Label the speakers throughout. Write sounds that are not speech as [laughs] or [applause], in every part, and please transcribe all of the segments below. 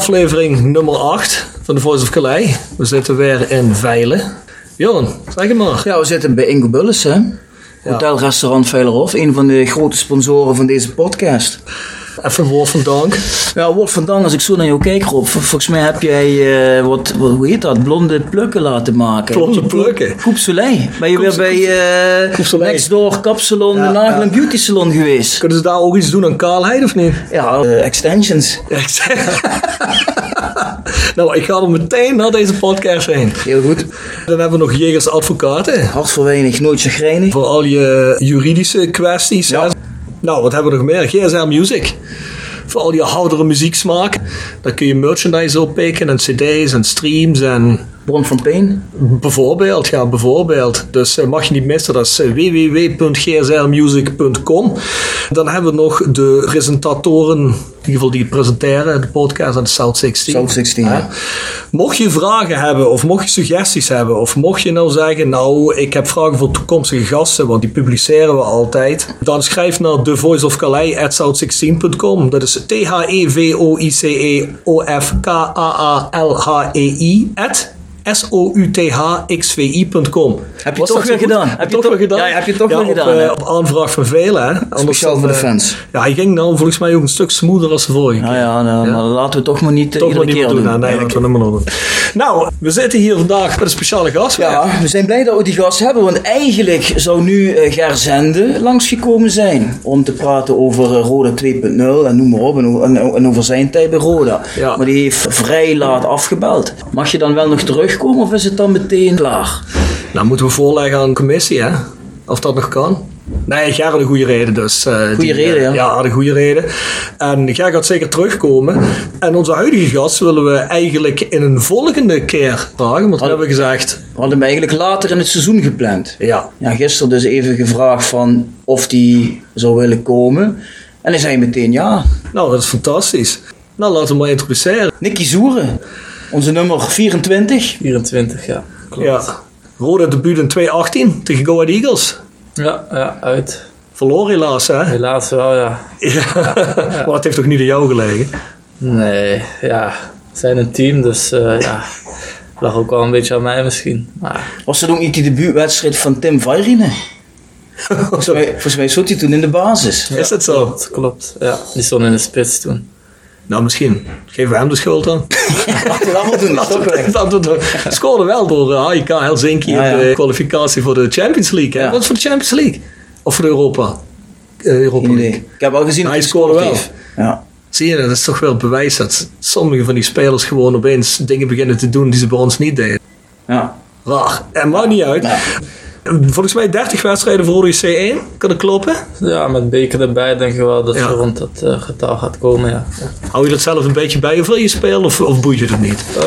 Speaker 1: aflevering nummer 8 van The Voice of Calais. We zitten weer in Veilen. Johan, zeg het maar.
Speaker 2: Ja, we zitten bij Ingo Bullis, hè? Hotelrestaurant Veilerhof, een van de grote sponsoren van deze podcast.
Speaker 1: Even een woord van dank.
Speaker 2: Ja, woord van dank als ik zo naar jou kijk, Rob. Vol- Volgens mij heb jij, eh, wat, wat, hoe heet dat, blonde plukken laten maken.
Speaker 1: Blonde plukken?
Speaker 2: Coupe Soleil. Ben je weer bij
Speaker 1: Coupe Soleil.
Speaker 2: Next Door Kapsalon,
Speaker 1: Ja,
Speaker 2: de Nagel
Speaker 1: ja.
Speaker 2: Beauty Salon geweest?
Speaker 1: Kunnen ze daar ook iets doen aan kaalheid of niet?
Speaker 2: Ja, eh, extensions.
Speaker 1: Nou, ik ga er meteen naar deze podcast heen.
Speaker 2: Heel goed.
Speaker 1: Dan hebben we nog Jegers Advocaten.
Speaker 2: Hart voor weinig, nooit chagrijnig.
Speaker 1: Voor al je juridische kwesties.
Speaker 2: Ja.
Speaker 1: Nou, wat hebben we nog meer? GSR Music. Voor al je oudere muzieksmaak. Daar kun je merchandise op pikken en cd's en streams en
Speaker 2: Bron van Peen.
Speaker 1: bijvoorbeeld. Ja, bijvoorbeeld. Dus eh, mag je niet missen. Dat is eh, www.gsrmusic.com. Dan hebben we nog de presentatoren, in ieder geval die presenteren de podcast aan de South 16.
Speaker 2: South 16, ja.
Speaker 1: Mocht je vragen hebben of mocht je suggesties hebben of mocht je nou zeggen, nou ik heb vragen voor toekomstige gasten, want die publiceren we altijd, dan schrijf naar thevoiceofcalais@south16.com. Dat is t h e v o i c e o f k a a l h i at S-O-U-T-H-X-V-I.com.
Speaker 2: Heb je
Speaker 1: Was
Speaker 2: toch weer
Speaker 1: goed?
Speaker 2: gedaan?
Speaker 1: Heb je toch weer gedaan?
Speaker 2: Ja, heb je toch
Speaker 1: Ja,
Speaker 2: weer
Speaker 1: op,
Speaker 2: gedaan,
Speaker 1: eh, op aanvraag van velen, hè? Anders
Speaker 2: Speciaal
Speaker 1: dan,
Speaker 2: voor de
Speaker 1: eh,
Speaker 2: fans.
Speaker 1: Ja, hij ging nou volgens mij ook een stuk smoother als de vorige
Speaker 2: Nou
Speaker 1: keer.
Speaker 2: ja, nou, maar laten we toch maar niet
Speaker 1: Toch
Speaker 2: iedere keer
Speaker 1: doen.
Speaker 2: doen.
Speaker 1: Nee, dat doen. Nou, we zitten hier vandaag met een speciale gast.
Speaker 2: Ja, we zijn blij dat we die gast hebben, want eigenlijk zou nu eh, Ger Zende langsgekomen zijn om te praten over Roda 2.0 en noem maar op, en, over zijn tijd bij Roda.
Speaker 1: Ja.
Speaker 2: Maar die heeft vrij laat afgebeld. Mag je dan wel nog terugkomen of is het dan meteen klaar?
Speaker 1: Nou, moeten we voorleggen aan de commissie, hè? Of dat nog kan. Nee, Ger had een goede reden dus. eh,
Speaker 2: Goede
Speaker 1: die,
Speaker 2: reden,
Speaker 1: eh,
Speaker 2: ja.
Speaker 1: Ja, had een goede reden. En Ger gaat zeker terugkomen. En onze huidige gast willen we eigenlijk in een volgende keer vragen. Want we hebben gezegd,
Speaker 2: We hadden hem eigenlijk later in het seizoen gepland.
Speaker 1: ja,
Speaker 2: Ja, gisteren dus even gevraagd van of die zou willen komen. En hij zei meteen ja.
Speaker 1: nou, dat is fantastisch. Nou, laten we hem maar introduceren.
Speaker 2: Nicky Zoeren, onze nummer 24.
Speaker 3: 24, ja. Klopt.
Speaker 1: Ja. Rode debuut in 2018 tegen Go Ahead Eagles.
Speaker 3: Ja, ja, uit.
Speaker 1: Verloren helaas, hè?
Speaker 3: Helaas wel, ja.
Speaker 1: Ja. [laughs] Maar het heeft toch niet aan jou gelegen?
Speaker 3: Nee, ja. We zijn een team, dus eh, ja. Lag ook wel een beetje aan mij misschien. Maar
Speaker 2: Was dat ook niet die debuutwedstrijd van Tim Vairinen? [laughs] volgens, mij, volgens mij zat hij toen in de basis.
Speaker 1: Is dat zo?
Speaker 3: klopt, klopt. Ja, die stond in de spits toen.
Speaker 1: Nou, misschien. Geven we hem de schuld dan. [laughs]
Speaker 2: Dat maar doen,
Speaker 1: doen. Scoorde wel door eh, AIK Helsinki
Speaker 2: Ja,
Speaker 1: in
Speaker 2: ja.
Speaker 1: de kwalificatie voor de Champions League. Hè? Wat is voor de Champions League? Of voor de Europa? Eh, Europa League.
Speaker 2: Ik heb al gezien dat
Speaker 1: Hij scoorde wel.
Speaker 2: Ja.
Speaker 1: Zie je, dat is toch wel bewijs dat sommige van die spelers gewoon opeens dingen beginnen te doen die ze bij ons niet deden.
Speaker 2: Ja.
Speaker 1: Raar. En maakt niet uit. Volgens mij 30 wedstrijden voor de C1. Kan dat kloppen?
Speaker 3: Ja, met beker erbij denk ik wel dat
Speaker 1: Ja.
Speaker 3: je rond dat eh, getal gaat komen, ja.
Speaker 1: Hou je dat zelf een beetje bij of wil je spelen of, of boeit je het niet?
Speaker 3: Eh,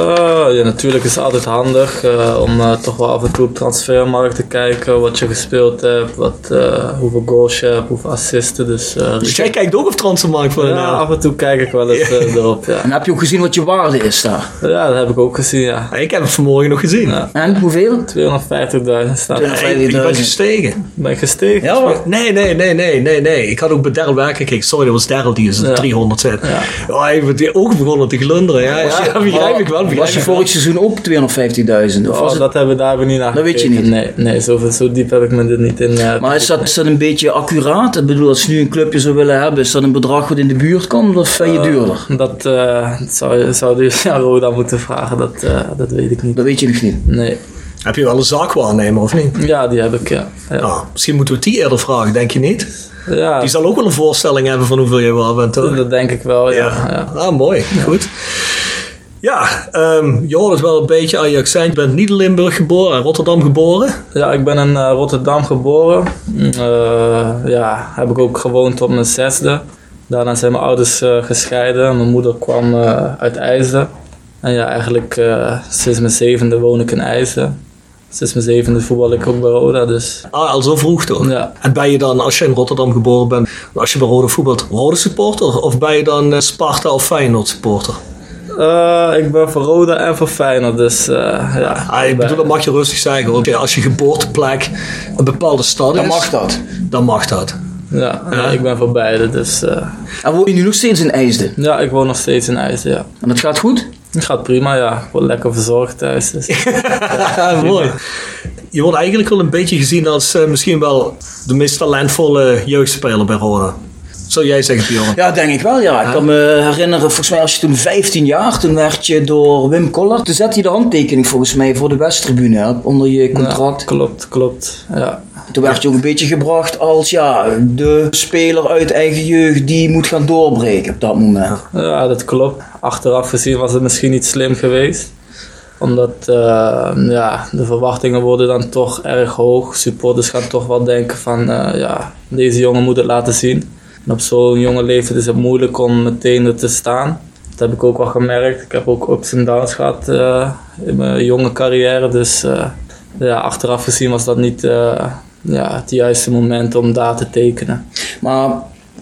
Speaker 3: ja, natuurlijk is het altijd handig eh, om eh, toch wel af en toe op transfermarkt te kijken wat je gespeeld hebt, wat, eh, hoeveel goals je hebt, hoeveel assisten. Dus, eh,
Speaker 1: Dus jij kijkt ook op transfermarkt voor de
Speaker 3: ja, af en toe kijk ik wel eens [laughs] eh, erop. Ja.
Speaker 2: En heb je ook gezien wat je waarde is daar?
Speaker 3: ja, dat heb ik ook gezien, ja.
Speaker 1: Ik heb het vanmorgen nog gezien.
Speaker 3: Ja.
Speaker 2: En hoeveel?
Speaker 3: 250.000 staat.
Speaker 2: 250.000.
Speaker 1: Hey, je bent gestegen.
Speaker 3: Ben ik gestegen?
Speaker 2: Ja?
Speaker 1: Nee, nee, nee, nee, nee, nee. Ik had ook bij Daryl Werken gekeken. Sorry, dat was Daryl die is
Speaker 3: Ja.
Speaker 1: 300 zet.
Speaker 3: Ja.
Speaker 1: Ja. hij heeft die ook begonnen te glunderen. Ja,
Speaker 2: Was
Speaker 1: ja,
Speaker 2: je- [laughs]
Speaker 1: begrijp ik wel. Begrijp
Speaker 2: Was je
Speaker 1: ik
Speaker 2: vorig seizoen ook 250.000? Of
Speaker 3: Oh,
Speaker 2: was het
Speaker 3: dat hebben, daar hebben we niet naar
Speaker 2: Dat weet je niet.
Speaker 3: Nee, nee zo, zo diep heb ik me er niet in. eh,
Speaker 2: Maar is dat, is dat een beetje accuraat? Ik bedoel, als je nu een clubje zou willen hebben, is dat een bedrag wat in de buurt komt of vind je duurder?
Speaker 3: Dat eh, zou, je- zou de [laughs] ja, Roda moeten vragen, dat, eh, dat weet ik niet.
Speaker 2: Dat weet je nog niet.
Speaker 3: Nee.
Speaker 1: Heb je wel een zaakwaarnemer of niet?
Speaker 3: Ja, die heb ik, ja. Ja.
Speaker 1: Nou, misschien moeten we die eerder vragen, denk je niet?
Speaker 3: ja
Speaker 1: Die zal ook wel een voorstelling hebben van hoeveel je wel bent, toch?
Speaker 3: dat denk ik wel, ja. ja.
Speaker 1: Ah, mooi. Goed. Ja, ehm je hoort het wel een beetje aan je accent. Je bent niet in Limburg geboren, in Rotterdam geboren.
Speaker 3: Ja, ik ben in eh, Rotterdam geboren. Eh, ja, heb ik ook gewoond tot mijn zesde. Daarna zijn mijn ouders eh, gescheiden. Mijn moeder kwam uit IJsden. En ja, eigenlijk sinds mijn zevende woon ik in IJsden. Sinds mijn zevende voetbal ik ook bij Roda, dus
Speaker 1: Ah, al zo vroeg toch?
Speaker 3: ja.
Speaker 1: En ben je dan, als je in Rotterdam geboren bent, als je bij Rode voetbalt, Rode supporter? Of ben je dan eh, Sparta of Feyenoord supporter?
Speaker 3: Eh, ik ben voor Roda en voor Feyenoord, dus eh, ja.
Speaker 1: Ah, ik bedoel, dat mag je rustig zeggen. hoor. Als je geboorteplek een bepaalde stad is,
Speaker 2: Dan mag dat.
Speaker 1: dan mag dat.
Speaker 3: Ja,
Speaker 1: Ja.
Speaker 3: ik ben voor beide. Dus eh,
Speaker 2: En woon je nu nog steeds in IJsden?
Speaker 3: ja, ik woon nog steeds in IJsden, ja.
Speaker 2: En dat gaat goed?
Speaker 3: Het gaat prima, ja. Ik word lekker verzorgd thuis. Dus. [laughs]
Speaker 1: Ja, mooi. Je wordt eigenlijk wel een beetje gezien als eh, misschien wel de meest talentvolle jeugdspeler bij Roda. Zou jij zeggen, Bjorn?
Speaker 2: Ja, denk ik wel, ja. Ik kan me herinneren, volgens mij als je toen 15 jaar, toen werd je door Wim Collard, toen zette je de handtekening volgens mij voor de Westtribune hè, onder je contract.
Speaker 3: Ja, klopt, klopt. Ja.
Speaker 2: Toen werd je ook een beetje gebracht als ja, de speler uit eigen jeugd die moet gaan doorbreken op dat moment.
Speaker 3: ja, dat klopt. Achteraf gezien was het misschien niet slim geweest. Omdat eh, ja, de verwachtingen worden dan toch erg hoog. Supporters gaan toch wel denken van eh, ja, deze jongen moet het laten zien. En op zo'n jonge leeftijd is het moeilijk om meteen er te staan. Dat heb ik ook wel gemerkt. Ik heb ook ups en downs gehad eh, in mijn jonge carrière. Dus ja, achteraf gezien was dat niet ja, het juiste moment om daar te tekenen.
Speaker 2: Maar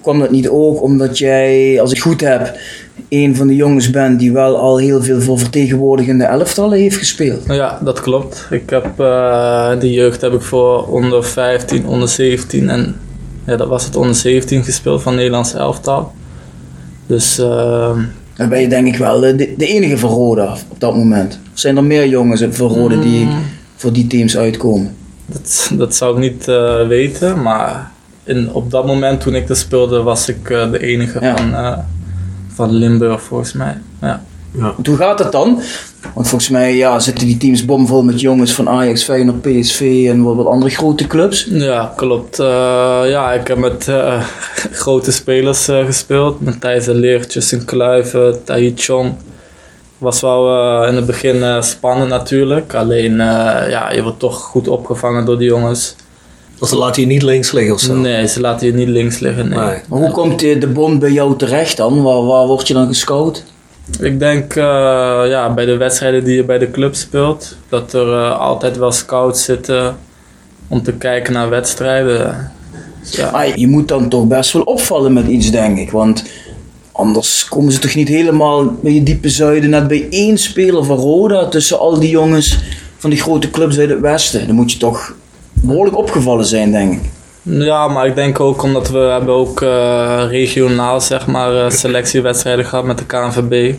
Speaker 2: kwam dat niet ook omdat jij, als ik goed heb, een van de jongens bent die wel al heel veel voor vertegenwoordigende elftallen heeft gespeeld?
Speaker 3: Ja, dat klopt. Ik heb eh, de jeugd heb ik voor onder 15, onder 17 en ja, dat was het onder 17 gespeeld van Nederlands elftal. Dus eh,
Speaker 2: Dan ben je denk ik wel de, de enige van Roda op dat moment. Zijn er meer jongens van Roda die voor die teams uitkomen?
Speaker 3: Dat, dat zou ik niet eh, weten, maar in, op dat moment toen ik er speelde was ik eh, de enige
Speaker 2: Ja.
Speaker 3: van, eh, van Limburg volgens mij. Ja.
Speaker 2: Want Hoe gaat het dan? Want volgens mij ja, zitten die teams bomvol met jongens van Ajax, Feyenoord, PSV en wat, wat andere grote clubs.
Speaker 3: Ja, klopt. Eh, ja, ik heb met eh, [laughs] grote spelers eh, gespeeld. Met Thijs de Leert, Justin Kluiven, Tahi Chong. Was wel eh, in het begin eh, spannend natuurlijk. Alleen, eh, ja, je wordt toch goed opgevangen door die jongens.
Speaker 1: Ze laten je niet links liggen of zo?
Speaker 3: Nee, ze laten je niet links liggen. Nee.
Speaker 1: Nee.
Speaker 2: Maar hoe komt de, de bond bij jou terecht dan? Waar, waar word je dan gescout?
Speaker 3: Ik denk eh, ja, bij de wedstrijden die je bij de club speelt, dat er eh, altijd wel scouts zitten om te kijken naar wedstrijden. Dus ja.
Speaker 2: Maar je moet dan toch best wel opvallen met iets, denk ik. Want anders komen ze toch niet helemaal bij je diepe zuiden net bij één speler van Roda tussen al die jongens van die grote clubs uit het westen. Dan moet je toch behoorlijk opgevallen zijn, denk ik.
Speaker 3: Ja, maar ik denk ook omdat we hebben ook eh, regionaal zeg maar eh, selectiewedstrijden gehad met de KNVB.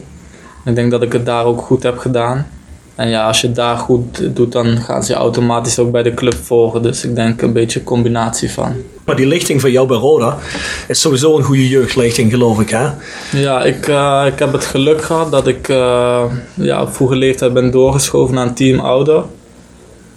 Speaker 3: Ik denk dat ik het daar ook goed heb gedaan. En ja, als je het daar goed doet, dan gaan ze je automatisch ook bij de club volgen. Dus ik denk een beetje een combinatie van.
Speaker 1: Maar die lichting van jou bij Roda is sowieso een goede jeugdlichting, geloof ik, hè?
Speaker 3: Ja, ik, eh, ik heb het geluk gehad dat ik eh, ja, op vroege leeftijd ben doorgeschoven naar een team ouder.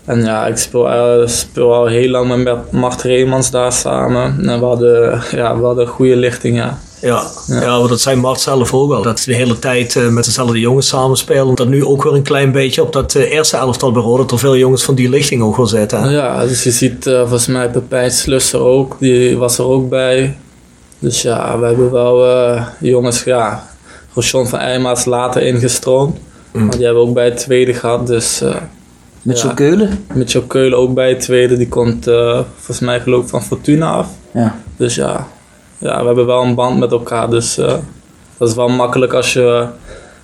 Speaker 3: En ja, ik speel, eh, speel al heel lang met Mart Reemans daar samen. En we hadden, ja, we hadden een goede lichting, ja.
Speaker 1: Ja, ja. want dat zei Mart zelf ook al. Dat ze de hele tijd eh, met dezelfde jongens samenspelen. Dat nu ook weer een klein beetje op dat eh, eerste elftal Roda. Dat er veel jongens van die lichting ook wel zitten. hè?
Speaker 3: Ja, dus je ziet eh, volgens mij Pepijn Slusser ook, die was er ook bij. Dus ja, we hebben wel eh, jongens, ja, Rochon van Eijma is later ingestroomd.
Speaker 1: Mm.
Speaker 3: Maar die hebben we ook bij het tweede gehad, dus... eh,
Speaker 2: Met
Speaker 3: Ja.
Speaker 2: keulen.
Speaker 3: Mitchell Keulen ook bij het tweede, die komt eh, volgens mij geloof ik van Fortuna af.
Speaker 2: Ja.
Speaker 3: Dus ja, ja, we hebben wel een band met elkaar. Dus eh, dat is wel makkelijk als je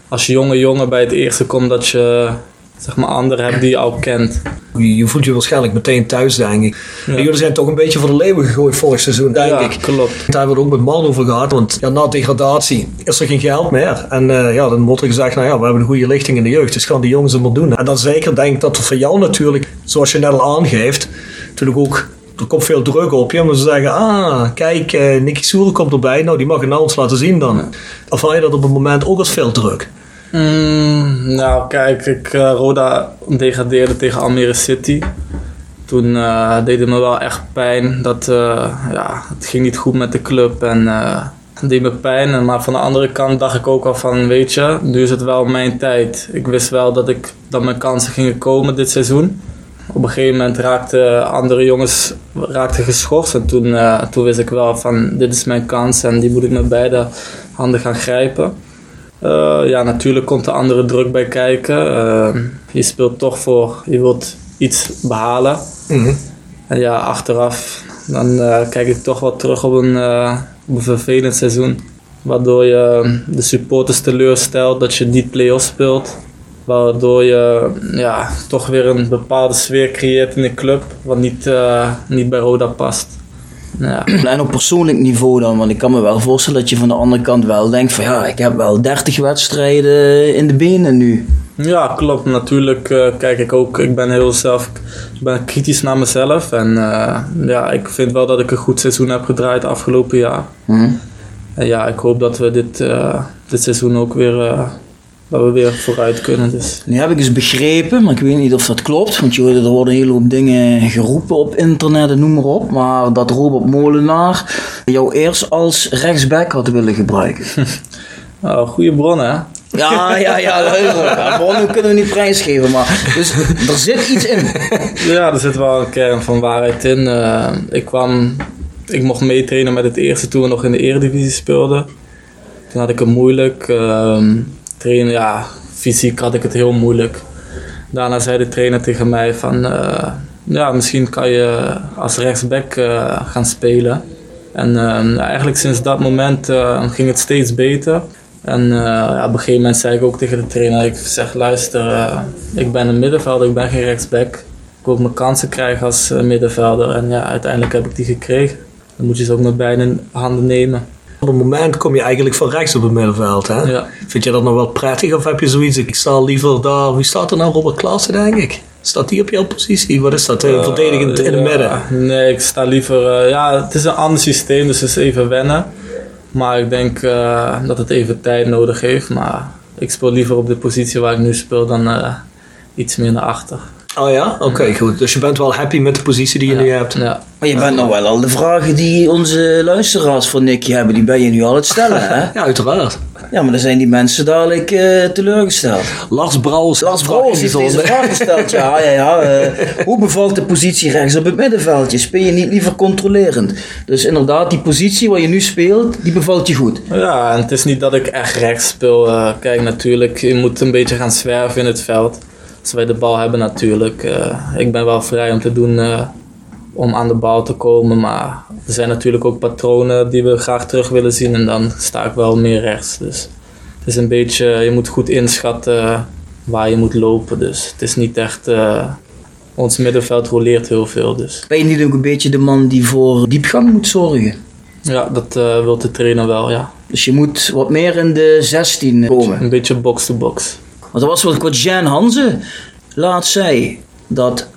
Speaker 3: als je jonge jongen bij het eerste komt dat je zeg maar anderen hebt die je al kent.
Speaker 1: Je, voelt je waarschijnlijk meteen thuis, denk ik.
Speaker 3: Ja.
Speaker 1: Jullie zijn toch een beetje voor de leeuwen gegooid vorig seizoen, denk
Speaker 3: ja,
Speaker 1: ik.
Speaker 3: klopt.
Speaker 1: Daar hebben we het ook met Man over gehad. Want ja, na degradatie is er geen geld meer. En eh, ja, dan wordt er gezegd, nou ja, we hebben een goede lichting in de jeugd. Dus gaan die jongens het maar doen. En dan zeker denk ik dat er voor jou natuurlijk, zoals je net al aangeeft, natuurlijk ook... Er komt veel druk op je, om te zeggen, ah, kijk, eh Nicky Soer komt erbij. Nou, die mag het nou ons laten zien dan. Of je dat op het moment ook als veel druk?
Speaker 3: Mm, nou, kijk, ik, eh, Roda degradeerde tegen Almere City. Toen eh, deed het me wel echt pijn. Dat, ja, het ging niet goed met de club en het deed me pijn. Maar van de andere kant dacht ik ook al van, weet je, nu is het wel mijn tijd. Ik wist wel dat, ik, dat mijn kansen gingen komen dit seizoen. Op een gegeven moment raakten andere jongens raakten geschorst. En toen, eh, toen wist ik wel van, dit is mijn kans en die moet ik met beide handen gaan grijpen. Eh, ja, natuurlijk komt er andere druk bij kijken. Eh, je speelt toch voor, je wilt iets behalen.
Speaker 1: Mhm.
Speaker 3: En ja, achteraf, dan kijk ik toch wel terug op een, op een vervelend seizoen. Waardoor je de supporters teleurstelt dat je niet play-offs speelt. Waardoor je ja, toch weer een bepaalde sfeer creëert in de club, wat niet, eh, niet bij Roda past. Ja.
Speaker 2: En op persoonlijk niveau dan, want ik kan me wel voorstellen dat je van de andere kant wel denkt van ja, ik heb wel 30 wedstrijden in de benen nu.
Speaker 3: Ja, klopt. Natuurlijk eh, kijk ik ook. Ik ben heel zelf ik ben kritisch naar mezelf. En eh, ja, ik vind wel dat ik een goed seizoen heb gedraaid afgelopen jaar.
Speaker 2: Hm?
Speaker 3: En ja, ik hoop dat we dit, dit seizoen ook weer, dat we weer vooruit kunnen. Dus.
Speaker 2: Nu heb ik eens begrepen, maar ik weet niet of dat klopt, want je er worden een hele hoop dingen geroepen op internet en noem maar op, maar dat Robert Molenaar jou eerst als rechtsback had willen gebruiken. [laughs]
Speaker 3: Oh, goede bron, hè?
Speaker 2: Ja, ja. Ja, bronnen kunnen we niet prijsgeven, maar dus er zit iets in. [laughs]
Speaker 3: Ja, er zit wel een kern van waarheid in. Eh, ik kwam, ik mocht meetrainen met het eerste toen we nog in de eredivisie speelden. Toen had ik het moeilijk. ehm, trainen, ja, fysiek had ik het heel moeilijk. Daarna zei de trainer tegen mij van, eh, ja, misschien kan je als rechtsback eh, gaan spelen. En ehm, eigenlijk sinds dat moment eh, ging het steeds beter. En eh, ja, op een gegeven moment zei ik ook tegen de trainer, ik zeg luister, eh, ik ben een middenvelder, ik ben geen rechtsback. Ik wil mijn kansen krijgen als eh, middenvelder. En ja, uiteindelijk heb ik die gekregen. Dan moet je ze ook met beide handen nemen.
Speaker 1: Op het moment kom je eigenlijk van rechts op het middenveld. Hè?
Speaker 3: Ja.
Speaker 1: Vind je dat nog wel prettig of heb je zoiets? Ik sta liever daar. Wie staat er nou? Robert Klaassen, denk ik. Staat die op jouw positie? Wat is dat? Eh, verdedigend in het midden.
Speaker 3: Nee, ik sta liever. eh, ja, het is een ander systeem, dus het is even wennen. Maar ik denk eh, dat het even tijd nodig heeft. Maar ik speel liever op de positie waar ik nu speel dan iets meer naar achter.
Speaker 1: Oh ja? Oké, goed. Dus je bent wel happy met de positie die je nu hebt.
Speaker 3: Ja.
Speaker 2: Maar je bent nog wel al de vragen die onze luisteraars van Nicky hebben, die ben je nu al het stellen, hè? [laughs]
Speaker 1: Ja, uiteraard.
Speaker 2: Ja, maar dan zijn die mensen dadelijk eh, teleurgesteld.
Speaker 1: Lars Brouwers.
Speaker 2: Lars Brouwers heeft deze vraag gesteld. Ja, ja, ja. eh, [laughs] hoe bevalt de positie rechts op het middenveldje? Speel je niet liever controlerend? Dus inderdaad, die positie waar je nu speelt, die bevalt je goed.
Speaker 3: Ja, en het is niet dat ik echt rechts speel. Eh, kijk, natuurlijk, je moet een beetje gaan zwerven in het veld. Als wij de bal hebben natuurlijk. Eh, ik ben wel vrij om te doen eh, om aan de bal te komen. Maar er zijn natuurlijk ook patronen die we graag terug willen zien. En dan sta ik wel meer rechts. Dus het is een beetje, je moet goed inschatten waar je moet lopen. Dus het is niet echt, eh, ons middenveld roleert heel veel. Dus
Speaker 2: Ben je niet ook een beetje de man die voor diepgang moet zorgen?
Speaker 3: ja, dat eh, wil de trainer wel, ja.
Speaker 2: Dus je moet wat meer in de 16 komen.
Speaker 3: Een beetje box-to-box.
Speaker 2: Want dat was wat wat Jan Hanze laatst zei. Dat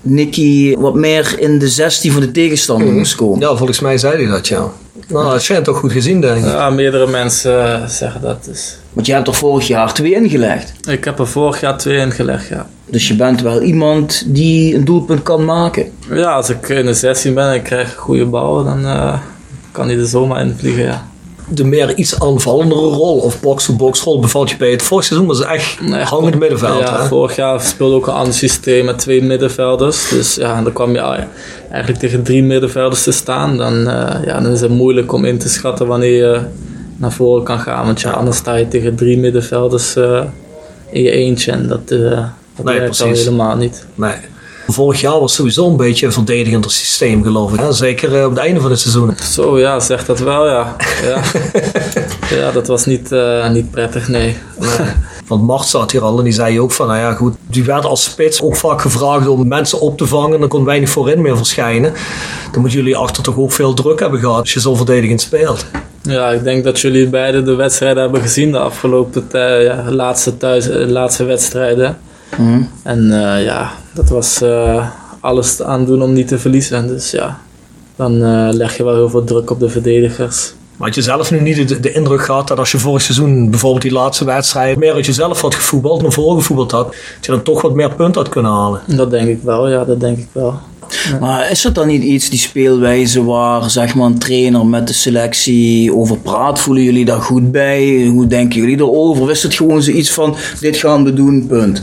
Speaker 2: Nicky wat meer in de 16 van de tegenstander moest komen.
Speaker 1: Ja, volgens mij zei hij dat, ja. Nou, dat schijnt toch goed gezien, denk ik.
Speaker 3: Ja, meerdere mensen eh, zeggen dat. Dus.
Speaker 2: Want je hebt er vorig jaar twee ingelegd.
Speaker 3: Ik heb er vorig jaar twee ingelegd, ja.
Speaker 2: Dus je bent wel iemand die een doelpunt kan maken.
Speaker 3: Ja, als ik in de 16 ben en ik krijg goede ballen, dan eh, kan hij er zomaar in vliegen, ja.
Speaker 1: De meer iets aanvallendere rol of box-to-box rol bevalt je bij het vorig seizoen. was echt
Speaker 3: Nee,
Speaker 1: hangend middenveld.
Speaker 3: Ja,
Speaker 1: hè?
Speaker 3: vorig jaar speelde ook een ander systeem met twee middenvelders. Dus ja, dan kwam je eigenlijk tegen drie middenvelders te staan. Dan, eh, ja, dan is het moeilijk om in te schatten wanneer je naar voren kan gaan. Want ja, anders sta je tegen drie middenvelders eh, in je eentje. En dat, eh dat
Speaker 1: Nee,
Speaker 3: helemaal niet.
Speaker 1: Nee. Vorig jaar was sowieso een beetje een verdedigender systeem, geloof ik. hè? Zeker eh, op het einde van het seizoen.
Speaker 3: Zo, ja, zeg dat wel, ja. Ja, [laughs] ja dat was niet, eh, niet prettig, nee. [laughs]
Speaker 1: Want Mart zat hier al en die zei ook van, nou ja goed, die werd als spits ook vaak gevraagd om mensen op te vangen. Dan kon weinig voorin meer verschijnen. Dan moeten jullie achter toch ook veel druk hebben gehad als je zo verdedigend speelt.
Speaker 3: Ja, ik denk dat jullie beide de wedstrijden hebben gezien de afgelopen tij- ja, laatste, thuis, eh, laatste wedstrijden.
Speaker 2: Mhm.
Speaker 3: En eh, ja, dat was eh, alles aan doen om niet te verliezen. Dus ja, dan eh, leg je wel heel veel druk op de verdedigers.
Speaker 1: Maar had je zelf nu niet de, de indruk gehad dat als je vorig seizoen bijvoorbeeld die laatste wedstrijd meer uit jezelf had gevoetbald, naar voren gevoetbald had, dat je dan toch wat meer punten had kunnen halen?
Speaker 3: Dat denk ik wel, ja, dat denk ik wel.
Speaker 2: Maar is dat dan niet iets, die speelwijze, waar zeg maar, een trainer met de selectie over praat? Voelen jullie daar goed bij? Hoe denken jullie erover? Of is het gewoon zoiets van, dit gaan we doen, punt?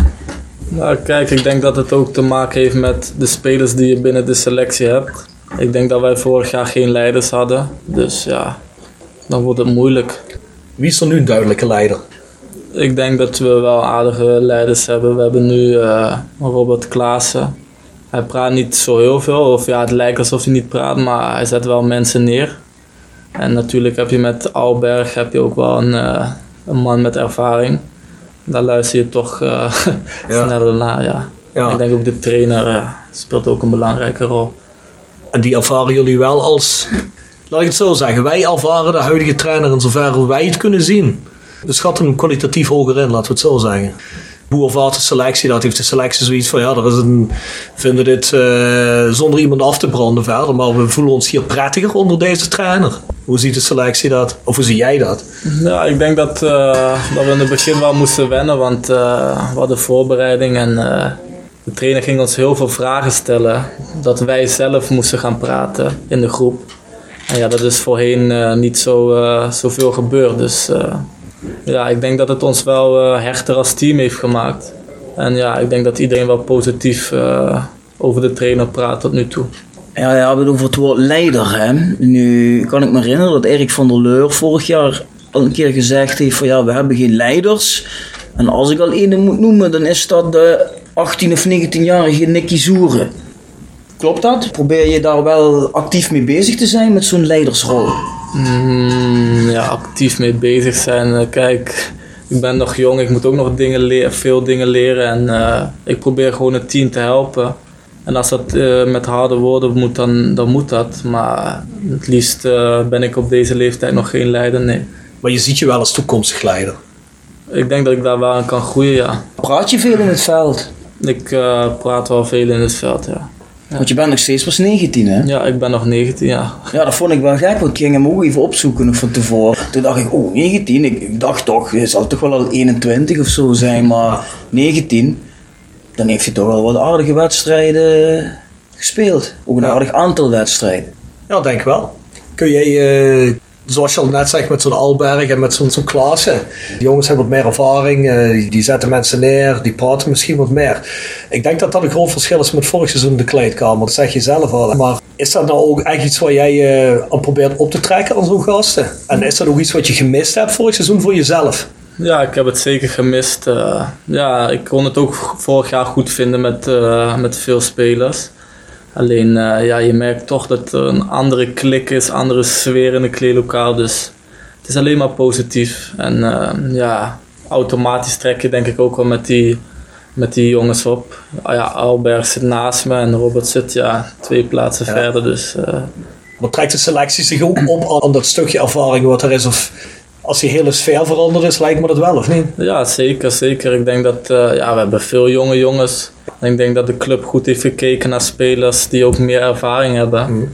Speaker 3: Nou, kijk, ik denk dat het ook te maken heeft met de spelers die je binnen de selectie hebt. Ik denk dat wij vorig jaar geen leiders hadden. Dus ja, dan wordt het moeilijk.
Speaker 1: Wie is er nu een duidelijke leider?
Speaker 3: Ik denk dat we wel aardige leiders hebben. We hebben nu eh, Robert Klaassen. Hij praat niet zo heel veel, of ja, het lijkt alsof hij niet praat, maar hij zet wel mensen neer. En natuurlijk heb je met Alberg heb je ook wel een, eh, een man met ervaring. Daar luister je toch eh, [laughs]
Speaker 1: Ja.
Speaker 3: sneller naar, ja.
Speaker 1: Ja.
Speaker 3: Ik denk ook de trainer eh, speelt ook een belangrijke rol.
Speaker 1: En die ervaren jullie wel als, laat ik het zo zeggen, wij ervaren de huidige trainer in zover wij het kunnen zien. We schatten hem kwalitatief hoger in, laten we het zo zeggen. Hoe ervaart de selectie dat? Heeft de selectie zoiets van, ja, er is een, vinden dit uh, zonder iemand af te branden verder, maar we voelen ons hier prettiger onder deze trainer. Hoe ziet de selectie dat? Of hoe zie jij dat?
Speaker 3: Ja, ik denk dat, uh, dat we in het begin wel moesten wennen, want uh, we hadden voorbereiding en de trainer ging ons heel veel vragen stellen. Dat wij zelf moesten gaan praten in de groep. En ja, dat is voorheen niet zo, zoveel gebeurd, dus ja, ik denk dat het ons wel hechter als team heeft gemaakt. En ja, ik denk dat iedereen wel positief over de trainer praat tot nu toe.
Speaker 2: Ja, ja, we over het woord leider. Hè. Nu kan ik me herinneren dat Erik van der Leur vorig jaar al een keer gezegd heeft van ja, we hebben geen leiders. En als ik al een moet noemen, dan is dat de 18 of 19-jarige Nicky Zoeren. Klopt dat? Probeer je daar wel actief mee bezig te zijn met zo'n leidersrol?
Speaker 3: Mm, ja, actief mee bezig zijn. Eh, kijk, ik ben nog jong, ik moet ook nog dingen leren, veel dingen leren. En uh, ik probeer gewoon het team te helpen. En als dat uh, met harde woorden moet, dan, dan moet dat. Maar het liefst ben ik op deze leeftijd nog geen leider, nee.
Speaker 1: Maar je ziet je wel als toekomstig leider?
Speaker 3: Ik denk dat ik daar wel aan kan groeien, ja.
Speaker 2: Praat je veel in het veld?
Speaker 3: Ik praat wel veel in het veld, ja.
Speaker 2: Want je bent nog steeds pas 19, hè?
Speaker 3: Ja, ik ben nog 19, ja.
Speaker 2: Ja, dat vond ik wel gek, want ik ging hem ook even opzoeken van tevoren. Toen dacht ik, oh, 19? Ik, dacht toch, hij zal toch wel al 21 of zo zijn, maar 19, dan heeft hij toch wel wat aardige wedstrijden gespeeld. Ook een aardig aantal wedstrijden.
Speaker 1: Ja, denk wel. Kun jij uh, zoals je al net zegt, met zo'n Alberg en met zo'n zo Klaassen. Die jongens hebben wat meer ervaring, uh, die zetten mensen neer, die praten misschien wat meer. Ik denk dat dat een groot verschil is met vorig seizoen de kleedkamer, dat zeg je zelf al. Maar is dat nou ook echt iets waar jij uh, aan probeert op te trekken aan zo'n gasten? En is dat ook iets wat je gemist hebt vorig seizoen voor jezelf?
Speaker 3: Ja, ik heb het zeker gemist. Uh, ja, ik kon het ook vorig jaar goed vinden met, met veel spelers. Alleen uh, ja, je merkt toch dat er een andere klik is, andere sfeer in de kleedlokaal. Dus het is alleen maar positief. En ja, automatisch trek je denk ik ook wel met die, met die jongens op. Ah, ja, Alberg zit naast me en Robert zit ja, twee plaatsen ja. verder. Dus,
Speaker 1: maar trekt de selectie zich ook op aan dat stukje ervaring wat er is? Of als die hele sfeer veranderd is, lijkt me dat wel, of niet?
Speaker 3: Ja, zeker, zeker. Ik denk dat uh, ja, we hebben veel jonge jongens. En ik denk dat de club goed heeft gekeken naar spelers die ook meer ervaring hebben. Mm.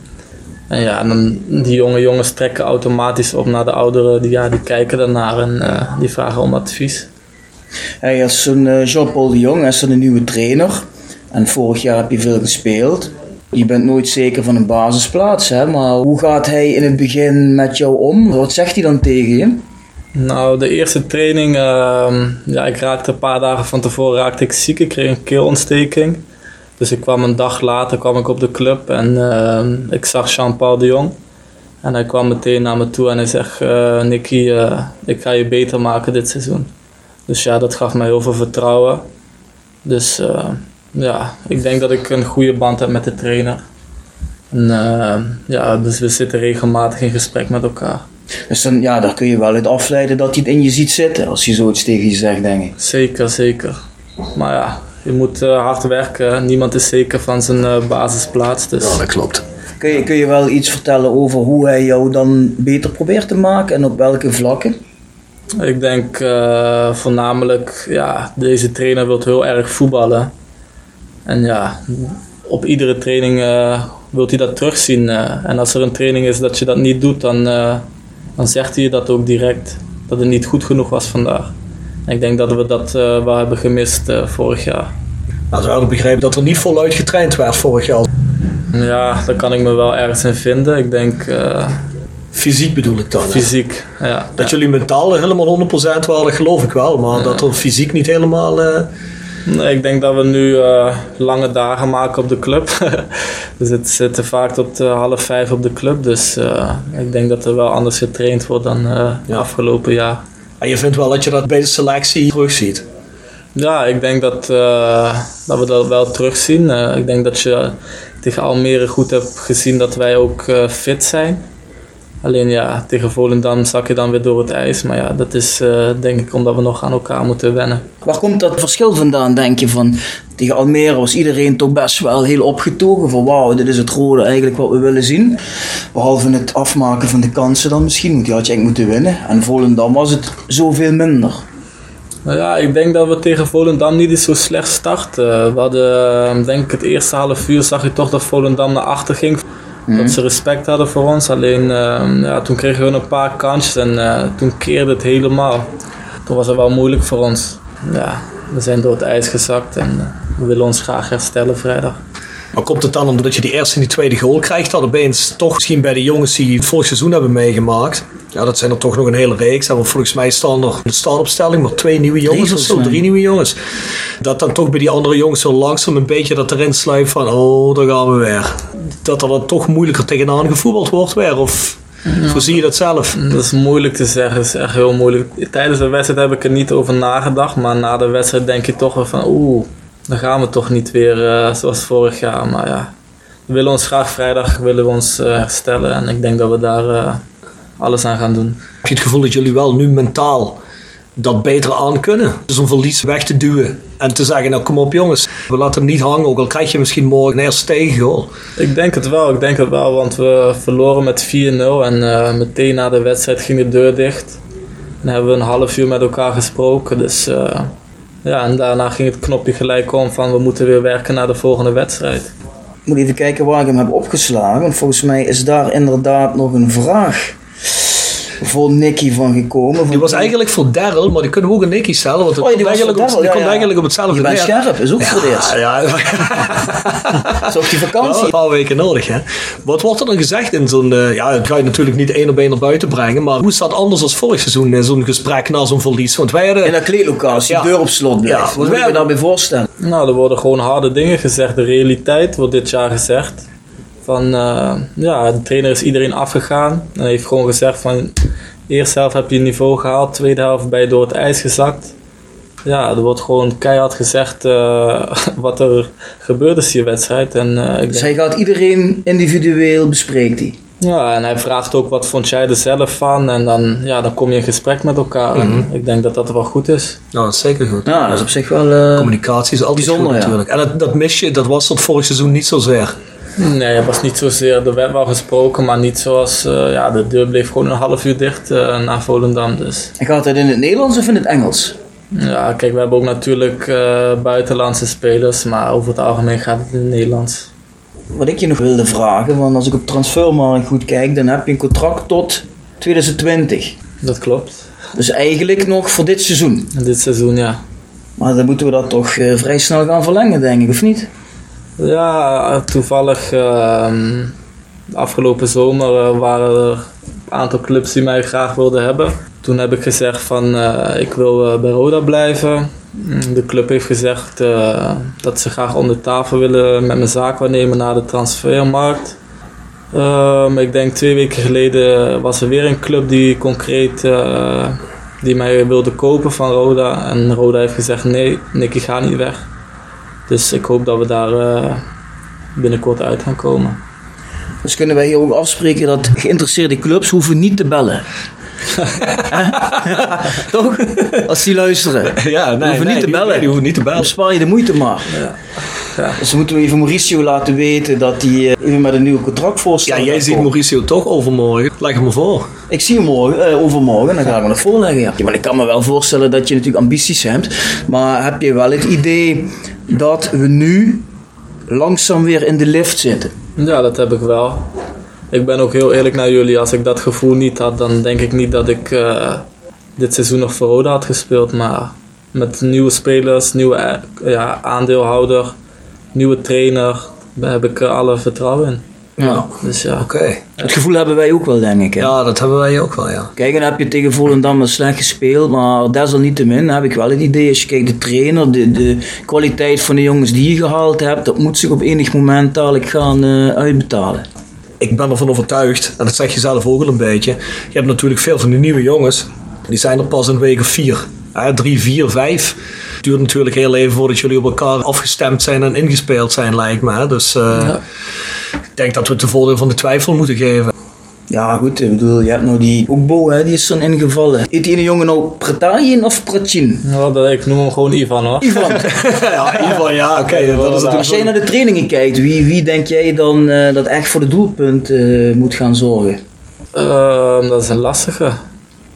Speaker 3: En ja, en dan die jonge jongens trekken automatisch op naar de ouderen. Die, ja, die kijken daarnaar en uh, die vragen om advies.
Speaker 2: Hey, als zo'n uh, Jean-Paul de Jong is een nieuwe trainer. En vorig jaar heb je veel gespeeld. Je bent nooit zeker van een basisplaats, hè? maar hoe gaat hij in het begin met jou om? Wat zegt hij dan tegen je?
Speaker 3: Nou, de eerste training, uh, ja, ik raakte een paar dagen van tevoren raakte ik ziek. Ik kreeg een keelontsteking. Dus ik kwam een dag later kwam ik op de club en uh, ik zag Jean-Paul de Jong. En hij kwam meteen naar me toe en hij zegt, uh, Nicky, eh, ik ga je beter maken dit seizoen. Dus ja, dat gaf mij heel veel vertrouwen. Dus eh, ja, ik denk dat ik een goede band heb met de trainer. En ja, dus we zitten regelmatig in gesprek met elkaar.
Speaker 2: Dus dan, ja, daar kun je wel uit afleiden dat hij het in je ziet zitten als je zoiets tegen je zegt, denk ik.
Speaker 3: Zeker, zeker. Maar ja, je moet uh, hard werken. Niemand is zeker van zijn uh, basisplaats. Dus.
Speaker 1: Ja, dat klopt.
Speaker 2: Kun je, kun je wel iets vertellen over hoe hij jou dan beter probeert te maken en op welke vlakken?
Speaker 3: Ik denk uh, voornamelijk, ja, deze trainer wil heel erg voetballen. En ja, op iedere training wil hij dat terugzien. en als er een training is dat je dat niet doet, dan dan zegt hij dat ook direct. Dat het niet goed genoeg was vandaag. En ik denk dat we dat wel hebben gemist vorig jaar.
Speaker 1: Nou, ze hadden begrepen dat er niet voluit getraind werd vorig jaar.
Speaker 3: Ja, daar kan ik me wel ergens in vinden. Ik denk... Uh,
Speaker 1: fysiek bedoel ik dan.
Speaker 3: Fysiek, ja.
Speaker 1: Dat jullie mentaal helemaal 100% waren, geloof ik wel. Maar ja. dat er fysiek niet helemaal...
Speaker 3: Nee, ik denk dat we nu uh, lange dagen maken op de club. we zitten, zitten vaak tot uh, half vijf op de club. Dus uh, ik denk dat er wel anders getraind wordt dan ja. afgelopen jaar.
Speaker 1: En je vindt wel dat je dat bij de selectie terugziet?
Speaker 3: Ja, ik denk dat, dat we dat wel terugzien. ik denk dat je tegen Almere goed hebt gezien dat wij ook fit zijn. Alleen ja, tegen Volendam zak je dan weer door het ijs. Maar ja, dat is eh, denk ik omdat we nog aan elkaar moeten wennen.
Speaker 2: Waar komt dat verschil vandaan, denk je? Van, tegen Almere was iedereen toch best wel heel opgetogen van wauw, dit is het rode eigenlijk wat we willen zien. Behalve het afmaken van de kansen dan misschien, want die had je eigenlijk moeten winnen. En Volendam was het zoveel minder.
Speaker 3: Nou ja, ik denk dat we tegen Volendam niet eens zo slecht starten. We hadden, eh, denk ik, het eerste half uur zag je toch dat Volendam naar achter ging. Dat ze respect hadden voor ons. Alleen uh, ja, toen kregen we een paar kansjes en uh, toen keerde het helemaal. Toen was het wel moeilijk voor ons. Ja, we zijn door het ijs gezakt en uh, we willen ons graag herstellen vrijdag.
Speaker 1: Maar komt het dan omdat je die eerste en die tweede goal krijgt, dat opeens toch misschien bij de jongens die het vorig seizoen hebben meegemaakt, ja, dat zijn er toch nog een hele reeks. Want volgens mij staan er de startopstelling maar twee nieuwe jongens of zo, drie nieuwe jongens. Dat dan toch bij die andere jongens zo langzaam een beetje dat erin sluipt van, oh, daar gaan we weer. Dat er dan toch moeilijker tegenaan gevoetbald wordt weer, of... Ja. Hoe zie je dat zelf?
Speaker 3: Dat is moeilijk te zeggen, dat is echt heel moeilijk. Tijdens de wedstrijd heb ik er niet over nagedacht, maar na de wedstrijd denk je toch wel van oeh, dan gaan we toch niet weer uh, zoals vorig jaar. Maar ja, we willen ons graag vrijdag willen we ons uh, herstellen en ik denk dat we daar uh, alles aan gaan doen.
Speaker 1: Heb je het gevoel dat jullie wel nu mentaal dat beter aan kunnen? Dus een verlies weg te duwen en te zeggen, nou kom op jongens, we laten hem niet hangen, ook al krijg je misschien morgen een eerste tegengoal.
Speaker 3: Ik denk het wel, ik denk het wel, want we verloren met 4-0 en meteen na de wedstrijd ging de deur dicht. En hebben we een half uur met elkaar gesproken, dus... Ja, en daarna ging het knopje gelijk om van we moeten weer werken naar de volgende wedstrijd.
Speaker 2: Ik moet even kijken waar ik hem heb opgeslagen. Want volgens mij is daar inderdaad nog een vraag voor Nicky van gekomen.
Speaker 1: Die was eigenlijk voor Daryl, maar die kunnen we ook een Nicky stellen. Want het
Speaker 2: oh, die
Speaker 1: komt, eigenlijk, op, die
Speaker 2: ja,
Speaker 1: komt
Speaker 2: ja.
Speaker 1: eigenlijk op hetzelfde
Speaker 2: Je bent
Speaker 1: neer.
Speaker 2: scherp, is ook voor het eerst.
Speaker 1: Ja, ja. [laughs]
Speaker 2: Zo op die
Speaker 1: Wel
Speaker 2: vakantie.
Speaker 1: een paar weken nodig, hè. Wat wordt er dan gezegd in zo'n... eh, ja, dat ga je natuurlijk niet één op één naar buiten brengen. Maar hoe dat anders dan vorig seizoen in zo'n gesprek na zo'n verlies? Want wij hadden...
Speaker 2: In dat kleedlocatie,
Speaker 1: Ja.
Speaker 2: deur op slot blijft.
Speaker 1: Ja,
Speaker 2: Wat moet je daarbij voorstellen?
Speaker 3: Nou, er worden gewoon harde dingen gezegd. De realiteit wordt dit jaar gezegd. Van, eh, ja, de trainer is iedereen afgegaan. En heeft gewoon gezegd van... Eerste helft heb je niveau gehaald. Tweede helft ben je door het ijs gezakt. Ja, er wordt gewoon keihard gezegd eh, [laughs] wat er gebeurd is die wedstrijd. En, eh, ik
Speaker 2: Dus
Speaker 3: denk,
Speaker 2: hij gaat iedereen individueel bespreekt hij.
Speaker 3: ja, en hij vraagt ook wat vond jij er zelf van. En dan, ja, dan kom je in gesprek met elkaar. En ik denk dat dat wel goed is.
Speaker 1: Nou, dat is zeker goed.
Speaker 2: Ja, dat is op zich wel... eh,
Speaker 1: Communicatie is altijd
Speaker 2: Bijzonder,
Speaker 1: goed
Speaker 2: ja.
Speaker 1: natuurlijk. En dat, dat mis je, dat was tot vorig seizoen niet zozeer.
Speaker 3: Nee, het was niet zozeer. Er werd wel gesproken, maar niet zoals. eh, ja, de deur bleef gewoon een half uur dicht uh, na Volendam. Dus
Speaker 2: En gaat het in het Nederlands of in het Engels?
Speaker 3: ja, kijk, we hebben ook natuurlijk uh, buitenlandse spelers, maar over het algemeen gaat het in het Nederlands.
Speaker 2: Wat ik je nog wilde vragen, want als ik op transfermarkt goed kijk, dan heb je een contract tot 2020.
Speaker 3: Dat klopt.
Speaker 2: Dus eigenlijk nog voor dit seizoen.
Speaker 3: Dit seizoen, ja.
Speaker 2: Maar dan moeten we dat toch vrij snel gaan verlengen, denk ik, of niet?
Speaker 3: Ja, toevallig uh, afgelopen zomer uh, waren er een aantal clubs die mij graag wilden hebben. Toen heb ik gezegd van uh, ik wil bij Roda blijven. De club heeft gezegd dat ze graag onder tafel willen met mijn zaak waarnemen naar de transfermarkt. Um, ik denk twee weken geleden was er weer een club die concreet die mij wilde kopen van Roda. En Roda heeft gezegd nee, Nicky ga niet weg. Dus ik hoop dat we daar uh, binnenkort uit gaan komen.
Speaker 2: Dus kunnen wij hier ook afspreken dat geïnteresseerde clubs hoeven niet te bellen. [laughs] Toch? Als die luisteren.
Speaker 1: Ja, nee,
Speaker 2: die hoeven
Speaker 1: nee,
Speaker 2: niet te bellen.
Speaker 1: nee, die hoeven niet te bellen.
Speaker 2: Bespaar je de moeite maar.
Speaker 3: Ja. Ja.
Speaker 2: Dus dan moeten we even Mauricio laten weten dat hij uh, even met een nieuw contract voorstelt.
Speaker 1: Ja, jij ziet Mauricio toch overmorgen. Leg hem maar voor.
Speaker 2: Ik zie hem morgen, uh, overmorgen, dan ga ik me nog voorleggen. Ja. Maar ik kan me wel voorstellen dat je natuurlijk ambities hebt. Maar heb je wel het idee dat we nu langzaam weer in de lift zitten?
Speaker 3: Ja, dat heb ik wel. Ik ben ook heel eerlijk naar jullie. Als ik dat gevoel niet had, dan denk ik niet dat ik uh, dit seizoen nog voor Roda had gespeeld. Maar met nieuwe spelers, nieuwe ja, aandeelhouder, nieuwe trainer, daar heb ik alle vertrouwen in.
Speaker 2: Ja.
Speaker 3: Dus ja.
Speaker 1: Oké. Okay.
Speaker 2: Het gevoel hebben wij ook wel, denk ik. Hè?
Speaker 1: Ja, dat hebben wij ook wel, ja.
Speaker 2: Kijk, dan heb je tegen Volendam slecht gespeeld, maar desalniettemin heb ik wel het idee, als je kijkt, de trainer, de, de kwaliteit van de jongens die je gehaald hebt, dat moet zich op enig moment dadelijk gaan uh, uitbetalen
Speaker 1: ik ben ervan overtuigd, en dat zeg je zelf ook al een beetje. Je hebt natuurlijk veel van die nieuwe jongens, die zijn er pas in week of vier. Hè, drie, vier, vijf. Het duurt natuurlijk heel even voordat jullie op elkaar afgestemd zijn en ingespeeld zijn, lijkt me. Dus uh, ja. Ik denk dat we het de voordeel van de twijfel moeten geven.
Speaker 2: Ja, goed, ik bedoel, je hebt nou die Oekbo, hè, die is dan ingevallen. Heet die ene jongen nou Pratajin of Pratjin?
Speaker 3: Ja, dat, ik noem hem gewoon Ivan hoor.
Speaker 2: Ivan. [laughs]
Speaker 1: ja, Ivan, ja, oké. dat is
Speaker 2: Als
Speaker 1: natuurlijk
Speaker 2: jij naar de trainingen kijkt, wie, wie denk jij dan eh, dat echt voor de doelpunt eh, moet gaan zorgen?
Speaker 3: Ehm, dat is een lastige.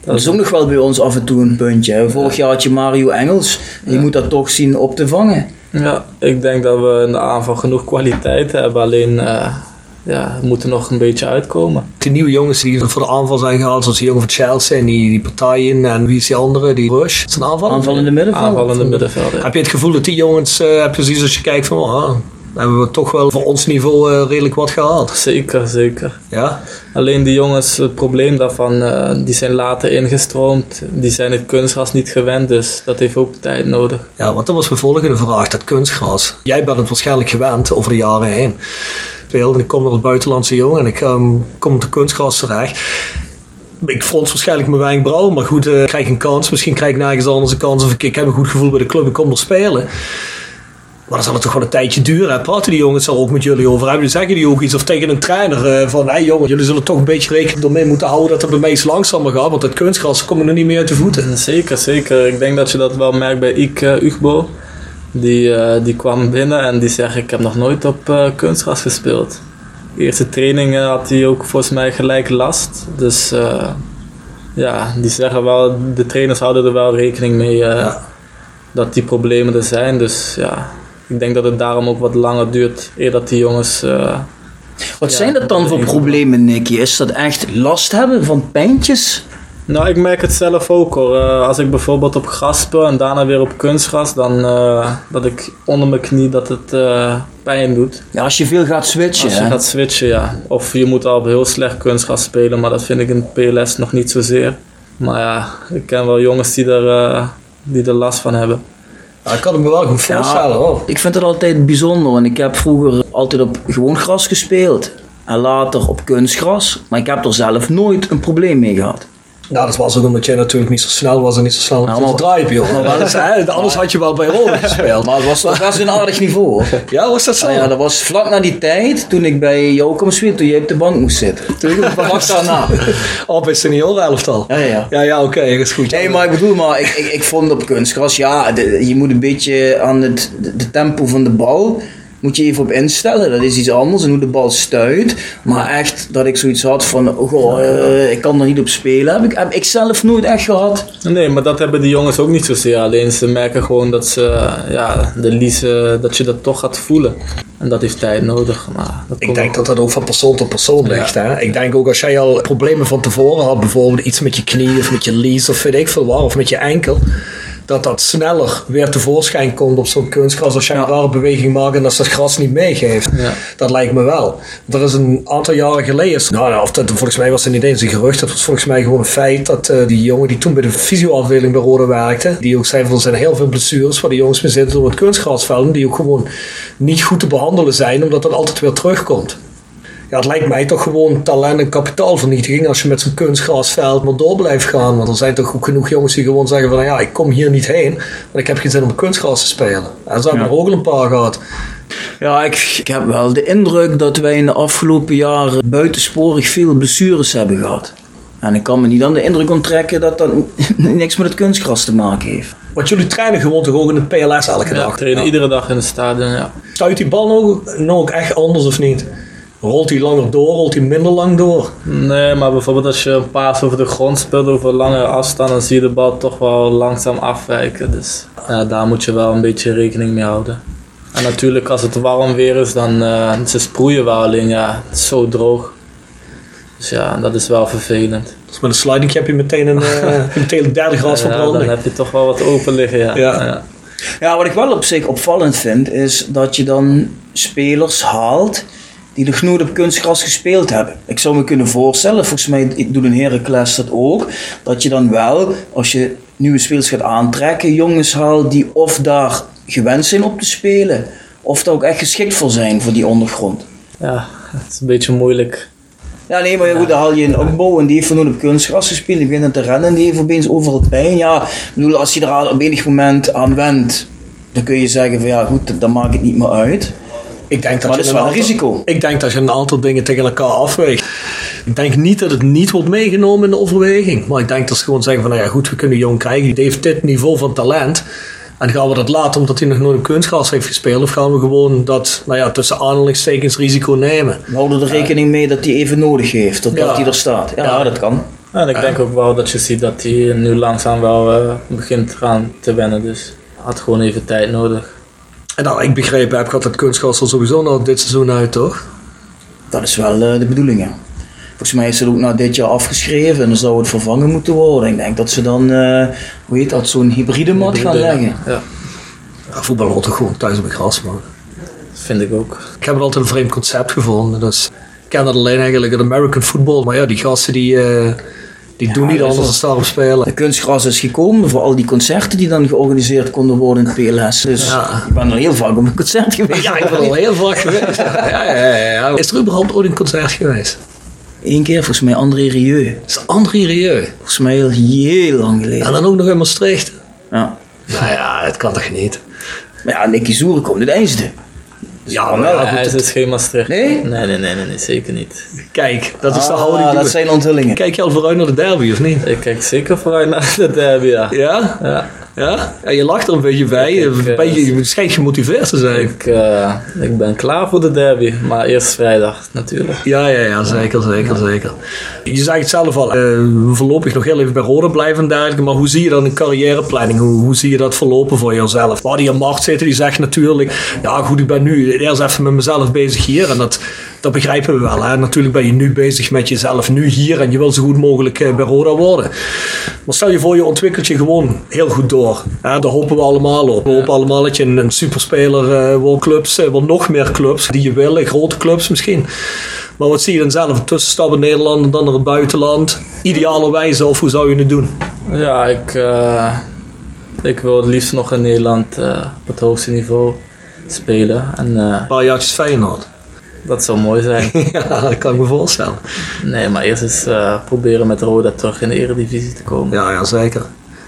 Speaker 2: Dat is ook nog wel bij ons af en toe een puntje. hè. Vorig jaar had je Mario Engels. En je moet dat toch zien op te vangen.
Speaker 3: Ja, ik denk dat we in de aanval genoeg kwaliteit hebben. Alleen, eh, ja, we moeten nog een beetje uitkomen.
Speaker 1: Die nieuwe jongens die voor de aanval zijn gehaald, zoals die jongen van Chelsea en die, die partijen en wie is die andere, die Rush. Is het een aanval?
Speaker 2: Aanvallende middenveld.
Speaker 3: Aanvallende middenveld. ja.
Speaker 1: Heb je het gevoel dat die jongens, eh, precies als je kijkt van, oh, hebben we toch wel voor ons niveau eh, redelijk wat gehaald.
Speaker 3: Zeker, zeker.
Speaker 1: Ja?
Speaker 3: Alleen die jongens, het probleem daarvan, eh, die zijn later ingestroomd. Die zijn het kunstgras niet gewend, dus dat heeft ook tijd nodig.
Speaker 1: Ja, want dat was mijn volgende vraag, dat kunstgras. Jij bent het waarschijnlijk gewend over de jaren heen. Speelde en ik kom als buitenlandse jongen en ik ehm, kom op de kunstgras terecht. Ik frons waarschijnlijk mijn wenkbrauw, maar goed, eh, ik krijg een kans. Misschien krijg ik nergens anders een kans of ik, ik heb een goed gevoel bij de club, ik kom er spelen. Maar dan zal het toch wel een tijdje duren. Hè? Praten die jongens er ook met jullie over? Hebben zeggen die ook iets? Of tegen een trainer eh, van, hé hey, jongen, jullie zullen toch een beetje rekening ermee moeten houden dat het bij mij iets langzamer gaat. Want het kunstgras komt er niet meer uit de voeten.
Speaker 3: Zeker, zeker. Ik denk dat je dat wel merkt bij Ik uh, Ugbo. Die, eh, die kwam binnen en die zegt, ik heb nog nooit op eh, kunstgras gespeeld. De eerste trainingen had hij ook volgens mij gelijk last. Dus eh, ja, die zeggen wel, de trainers houden er wel rekening mee eh,
Speaker 1: Ja.
Speaker 3: dat die problemen er zijn. Dus ja, ik denk dat het daarom ook wat langer duurt eer dat die jongens... eh,
Speaker 2: Wat
Speaker 3: Ja,
Speaker 2: zijn dat dan voor problemen, Nicky? Is dat echt last hebben van pijntjes?
Speaker 3: Nou, ik merk het zelf ook hoor. Eh, als ik bijvoorbeeld op gras speel en daarna weer op kunstgras, dan uh, dat ik onder mijn knie dat het uh, pijn doet.
Speaker 2: Ja, als je veel gaat switchen.
Speaker 3: Als je
Speaker 2: hè?
Speaker 3: gaat switchen, ja. Of je moet al op heel slecht kunstgras spelen, maar dat vind ik in PLS nog niet zozeer. Maar ja, ik ken wel jongens die er, die er last van hebben.
Speaker 1: Ja, ik kan het me wel goed voorstellen hoor.
Speaker 2: Ik vind het altijd bijzonder, want ik heb vroeger altijd op gewoon gras gespeeld. En later op kunstgras. Maar ik heb er zelf nooit een probleem mee gehad.
Speaker 1: Nou, dat was ook omdat jij natuurlijk niet zo snel was en niet zo snel
Speaker 2: Nou,
Speaker 1: op de joh. [laughs] Maar hè, anders had je wel bij Rode [laughs] gespeeld.
Speaker 2: Maar het was toch best een aardig niveau hoor. [laughs]
Speaker 1: Ja, was dat zo?
Speaker 2: Nou ja, dat was vlak na die tijd toen ik bij jou kwam spelen, toen jij op de bank moest zitten. Toen vlak daarna.
Speaker 1: Op het seniorenelftal.
Speaker 2: Ja, ja.
Speaker 1: Ja, ja, oké, dat is goed.
Speaker 2: Nee, maar ik bedoel, maar ik, ik, ik vond op kunstgras, ja, de- je moet een beetje aan het de, de tempo van de bal, moet je even op instellen. Dat is iets anders en hoe de bal stuit. Maar echt, dat ik zoiets had van, oh, goh, eh, ik kan er niet op spelen, heb ik, heb ik zelf nooit echt gehad.
Speaker 3: Nee, maar dat hebben die jongens ook niet zozeer. Alleen ze merken gewoon dat ze, ja, de lies, dat je dat toch gaat voelen. En dat heeft tijd nodig. Maar dat
Speaker 1: Ik
Speaker 3: komt
Speaker 1: denk dat dat ook van persoon tot persoon ligt. Hè? Ik denk ook als jij al problemen van tevoren had, bijvoorbeeld iets met je knie of met je lies of weet ik veel waar, of met je enkel, dat dat sneller weer tevoorschijn komt op zo'n kunstgras als jij een rare beweging maakt en als dat gras niet meegeeft.
Speaker 3: Ja.
Speaker 1: Dat lijkt me wel. Er is een aantal jaren geleden, nou, nou, of dat, volgens mij was het niet eens een gerucht, dat was volgens mij gewoon een feit dat eh, die jongen die toen bij de fysioafdeling bij Rode werkte, die ook zei van er zijn heel veel blessures waar die jongens mee zitten door het kunstgrasveld, die ook gewoon niet goed te behandelen zijn, omdat dat altijd weer terugkomt. Ja, het lijkt mij toch gewoon talent en kapitaalvernietiging als je met zo'n kunstgrasveld maar door blijft gaan. Want er zijn toch ook genoeg jongens die gewoon zeggen van ja, ik kom hier niet heen, want ik heb geen zin om kunstgras te spelen. En zo hebben er ook al een paar gehad.
Speaker 2: Ja, ik, ik heb wel de indruk dat wij in de afgelopen jaren buitensporig veel blessures hebben gehad. En ik kan me niet aan de indruk onttrekken dat dat [laughs] niks met het kunstgras te maken heeft.
Speaker 1: Want jullie trainen gewoon toch ook in het PLS elke
Speaker 3: Ja,
Speaker 1: dag?
Speaker 3: trainen iedere dag in het stadion, ja.
Speaker 1: Stuit die bal nog, nog ook echt anders of niet? Rolt hij langer door, rolt hij minder lang door?
Speaker 3: Nee, maar bijvoorbeeld als je een paas over de grond speelt over lange afstand, dan zie je de bal toch wel langzaam afwijken. Dus ja, daar moet je wel een beetje rekening mee houden. En natuurlijk als het warm weer is, dan eh, ze sproeien wel, alleen ja, het is zo droog. Dus ja, dat is wel vervelend.
Speaker 1: Dus met een sliding heb je meteen een, eh, [laughs] meteen een derde graad
Speaker 3: Ja, dan heb je toch wel wat open liggen, ja.
Speaker 1: Ja.
Speaker 3: ja.
Speaker 2: Ja, wat ik wel op zich opvallend vind, is dat je dan spelers haalt die nog nooit op kunstgras gespeeld hebben. Ik zou me kunnen voorstellen, volgens mij ik doe een Heracles dat ook, dat je dan wel, als je nieuwe spelers gaat aantrekken, jongens haalt die of daar gewend zijn op te spelen, of daar ook echt geschikt voor zijn voor die ondergrond.
Speaker 3: Ja, het is een beetje moeilijk.
Speaker 2: Ja, nee, maar ja, goed, dan haal je een opbouw en die heeft van op kunstgras gespeeld, die begint te rennen en die heeft opeens overal pijn. Ja, ik bedoel, als je er al op enig moment aan wendt, dan kun je zeggen van ja, goed, dan maakt het niet meer uit.
Speaker 1: Ik denk dat
Speaker 2: Maar
Speaker 1: je
Speaker 2: dat is wel een
Speaker 1: aantal-
Speaker 2: risico.
Speaker 1: Ik denk dat je een aantal dingen tegen elkaar afweegt. Ik denk niet dat het niet wordt meegenomen in de overweging. Maar ik denk dat ze gewoon zeggen van, nou ja goed, we kunnen jong krijgen. Die heeft dit niveau van talent. En gaan we dat laten omdat hij nog nooit op kunstgras heeft gespeeld? Of gaan we gewoon dat, nou ja, tussen aanhalingstekens risico nemen?
Speaker 2: We houden er rekening mee dat hij even nodig heeft, totdat
Speaker 1: Ja.
Speaker 2: hij er staat. Ja,
Speaker 1: Ja.
Speaker 2: dat kan.
Speaker 3: En ik denk ook wel dat je ziet dat hij nu langzaam wel eh, begint eraan te wennen. Dus had gewoon even tijd nodig.
Speaker 1: En nou, ik begrepen heb, gaat het kunstgras er sowieso nog dit seizoen uit, toch?
Speaker 2: Dat is wel eh, de bedoeling, ja. Volgens mij is het ook na dit jaar afgeschreven en dan zou het vervangen moeten worden. Ik denk dat ze dan, eh, hoe heet dat, zo'n hybride mat gaan leggen.
Speaker 3: Ja,
Speaker 1: Ja, voetbal hoort toch gewoon thuis op het gras, man.
Speaker 3: dat vind ik ook.
Speaker 1: Ik heb het altijd een vreemd concept gevonden. Dus ik ken dat alleen eigenlijk uit American football. Maar ja, die gasten die, eh, die doen niet anders dan daarop spelen.
Speaker 2: De kunstgras is gekomen voor al die concerten die dan georganiseerd konden worden in het PLS. Dus
Speaker 1: Ja.
Speaker 2: ik ben er heel vaak op een concert geweest.
Speaker 1: Ja, ik ben al heel vaak geweest. [laughs] Ja, ja, ja, ja. Is er überhaupt ooit een concert geweest?
Speaker 2: Eén keer, volgens mij André Rieu.
Speaker 1: Dat is André Rieu.
Speaker 2: Volgens mij heel, heel lang geleden.
Speaker 1: En dan ook nog in Maastricht.
Speaker 2: Ja.
Speaker 1: Nou ja, het kan toch niet?
Speaker 2: Maar ja, Nicky Zoeren komt uit IJsde.
Speaker 1: Ja,
Speaker 2: kan
Speaker 1: maar
Speaker 2: wel.
Speaker 1: ja,
Speaker 3: Hij is dus geen Maastricht.
Speaker 2: Nee?
Speaker 3: Nee, nee, nee, nee, nee, zeker niet.
Speaker 1: Kijk, dat is de
Speaker 2: Ah,
Speaker 1: houding.
Speaker 2: dat zijn onthullingen.
Speaker 1: Kijk je al vooruit naar de derby, of niet?
Speaker 3: Ik kijk zeker vooruit naar de derby, ja.
Speaker 1: Ja?
Speaker 3: Ja,
Speaker 1: Ja? ja je lacht er een beetje bij.
Speaker 3: Ik-
Speaker 1: Een
Speaker 3: eh,
Speaker 1: beetje, je schijnt gemotiveerd te zijn.
Speaker 3: ik, eh, ik ben klaar voor de derby, maar eerst vrijdag natuurlijk.
Speaker 1: Ja, ja, ja, zeker, zeker, zeker. Je zei het zelf al, we voorlopig nog heel even bij Roda blijven en dergelijke, maar hoe zie je dan een carrièreplanning? Hoe, hoe zie je dat verlopen voor jezelf? Waar die in macht zitten, die zegt natuurlijk, ja goed, ik ben nu eerst even met mezelf bezig hier en dat, dat begrijpen we wel. Hè? Natuurlijk ben je nu bezig met jezelf, nu hier en je wil zo goed mogelijk eh, bij Roda worden. Maar stel je voor, je ontwikkelt je gewoon heel goed door. Hè? Daar hopen we allemaal op. We hopen allemaal dat je een, een superspeler eh wordt, clubs, eh, wordt nog meer clubs die je willen, grote clubs misschien. Maar wat zie je dan zelf? Een tussenstap in Nederland en dan naar het buitenland? Idealerwijze, of hoe zou je het doen?
Speaker 3: Ja, ik, eh, ik wil het liefst nog in Nederland eh, op het hoogste niveau spelen. En
Speaker 1: Een paar jaartjes Feyenoord.
Speaker 3: Dat zou mooi zijn. [laughs]
Speaker 1: ja, dat kan ik me voorstellen.
Speaker 3: Nee, maar eerst eens eh, proberen met Roda terug in de eredivisie te komen.
Speaker 1: Ja, ja zeker.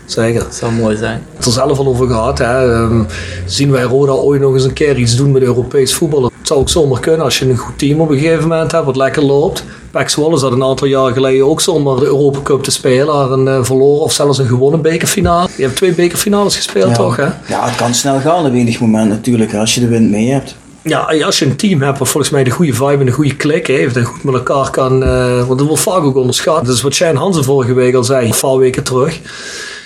Speaker 1: Zeker.
Speaker 3: Dat zou mooi zijn.
Speaker 1: Het er zelf al over gehad. Hè. Ehm, zien wij Roda ooit nog eens een keer iets doen met Europees voetbal? Het zou ook zomaar kunnen als je een goed team op een gegeven moment hebt wat lekker loopt. Pek Zwolle zat een aantal jaar geleden ook zomaar de Europa Cup te spelen. Een eh, verloren of zelfs een gewonnen bekerfinale. Je hebt twee bekerfinales gespeeld toch hè?
Speaker 2: Ja, het kan snel gaan op enig moment natuurlijk, als je de wind mee hebt.
Speaker 1: Ja, als je een team hebt wat volgens mij de goede vibe en de goede klik heeft en goed met elkaar kan, eh, want dat wordt vaak ook onderschat. Dat is wat Shane Hansen vorige week al zei, een paar weken terug.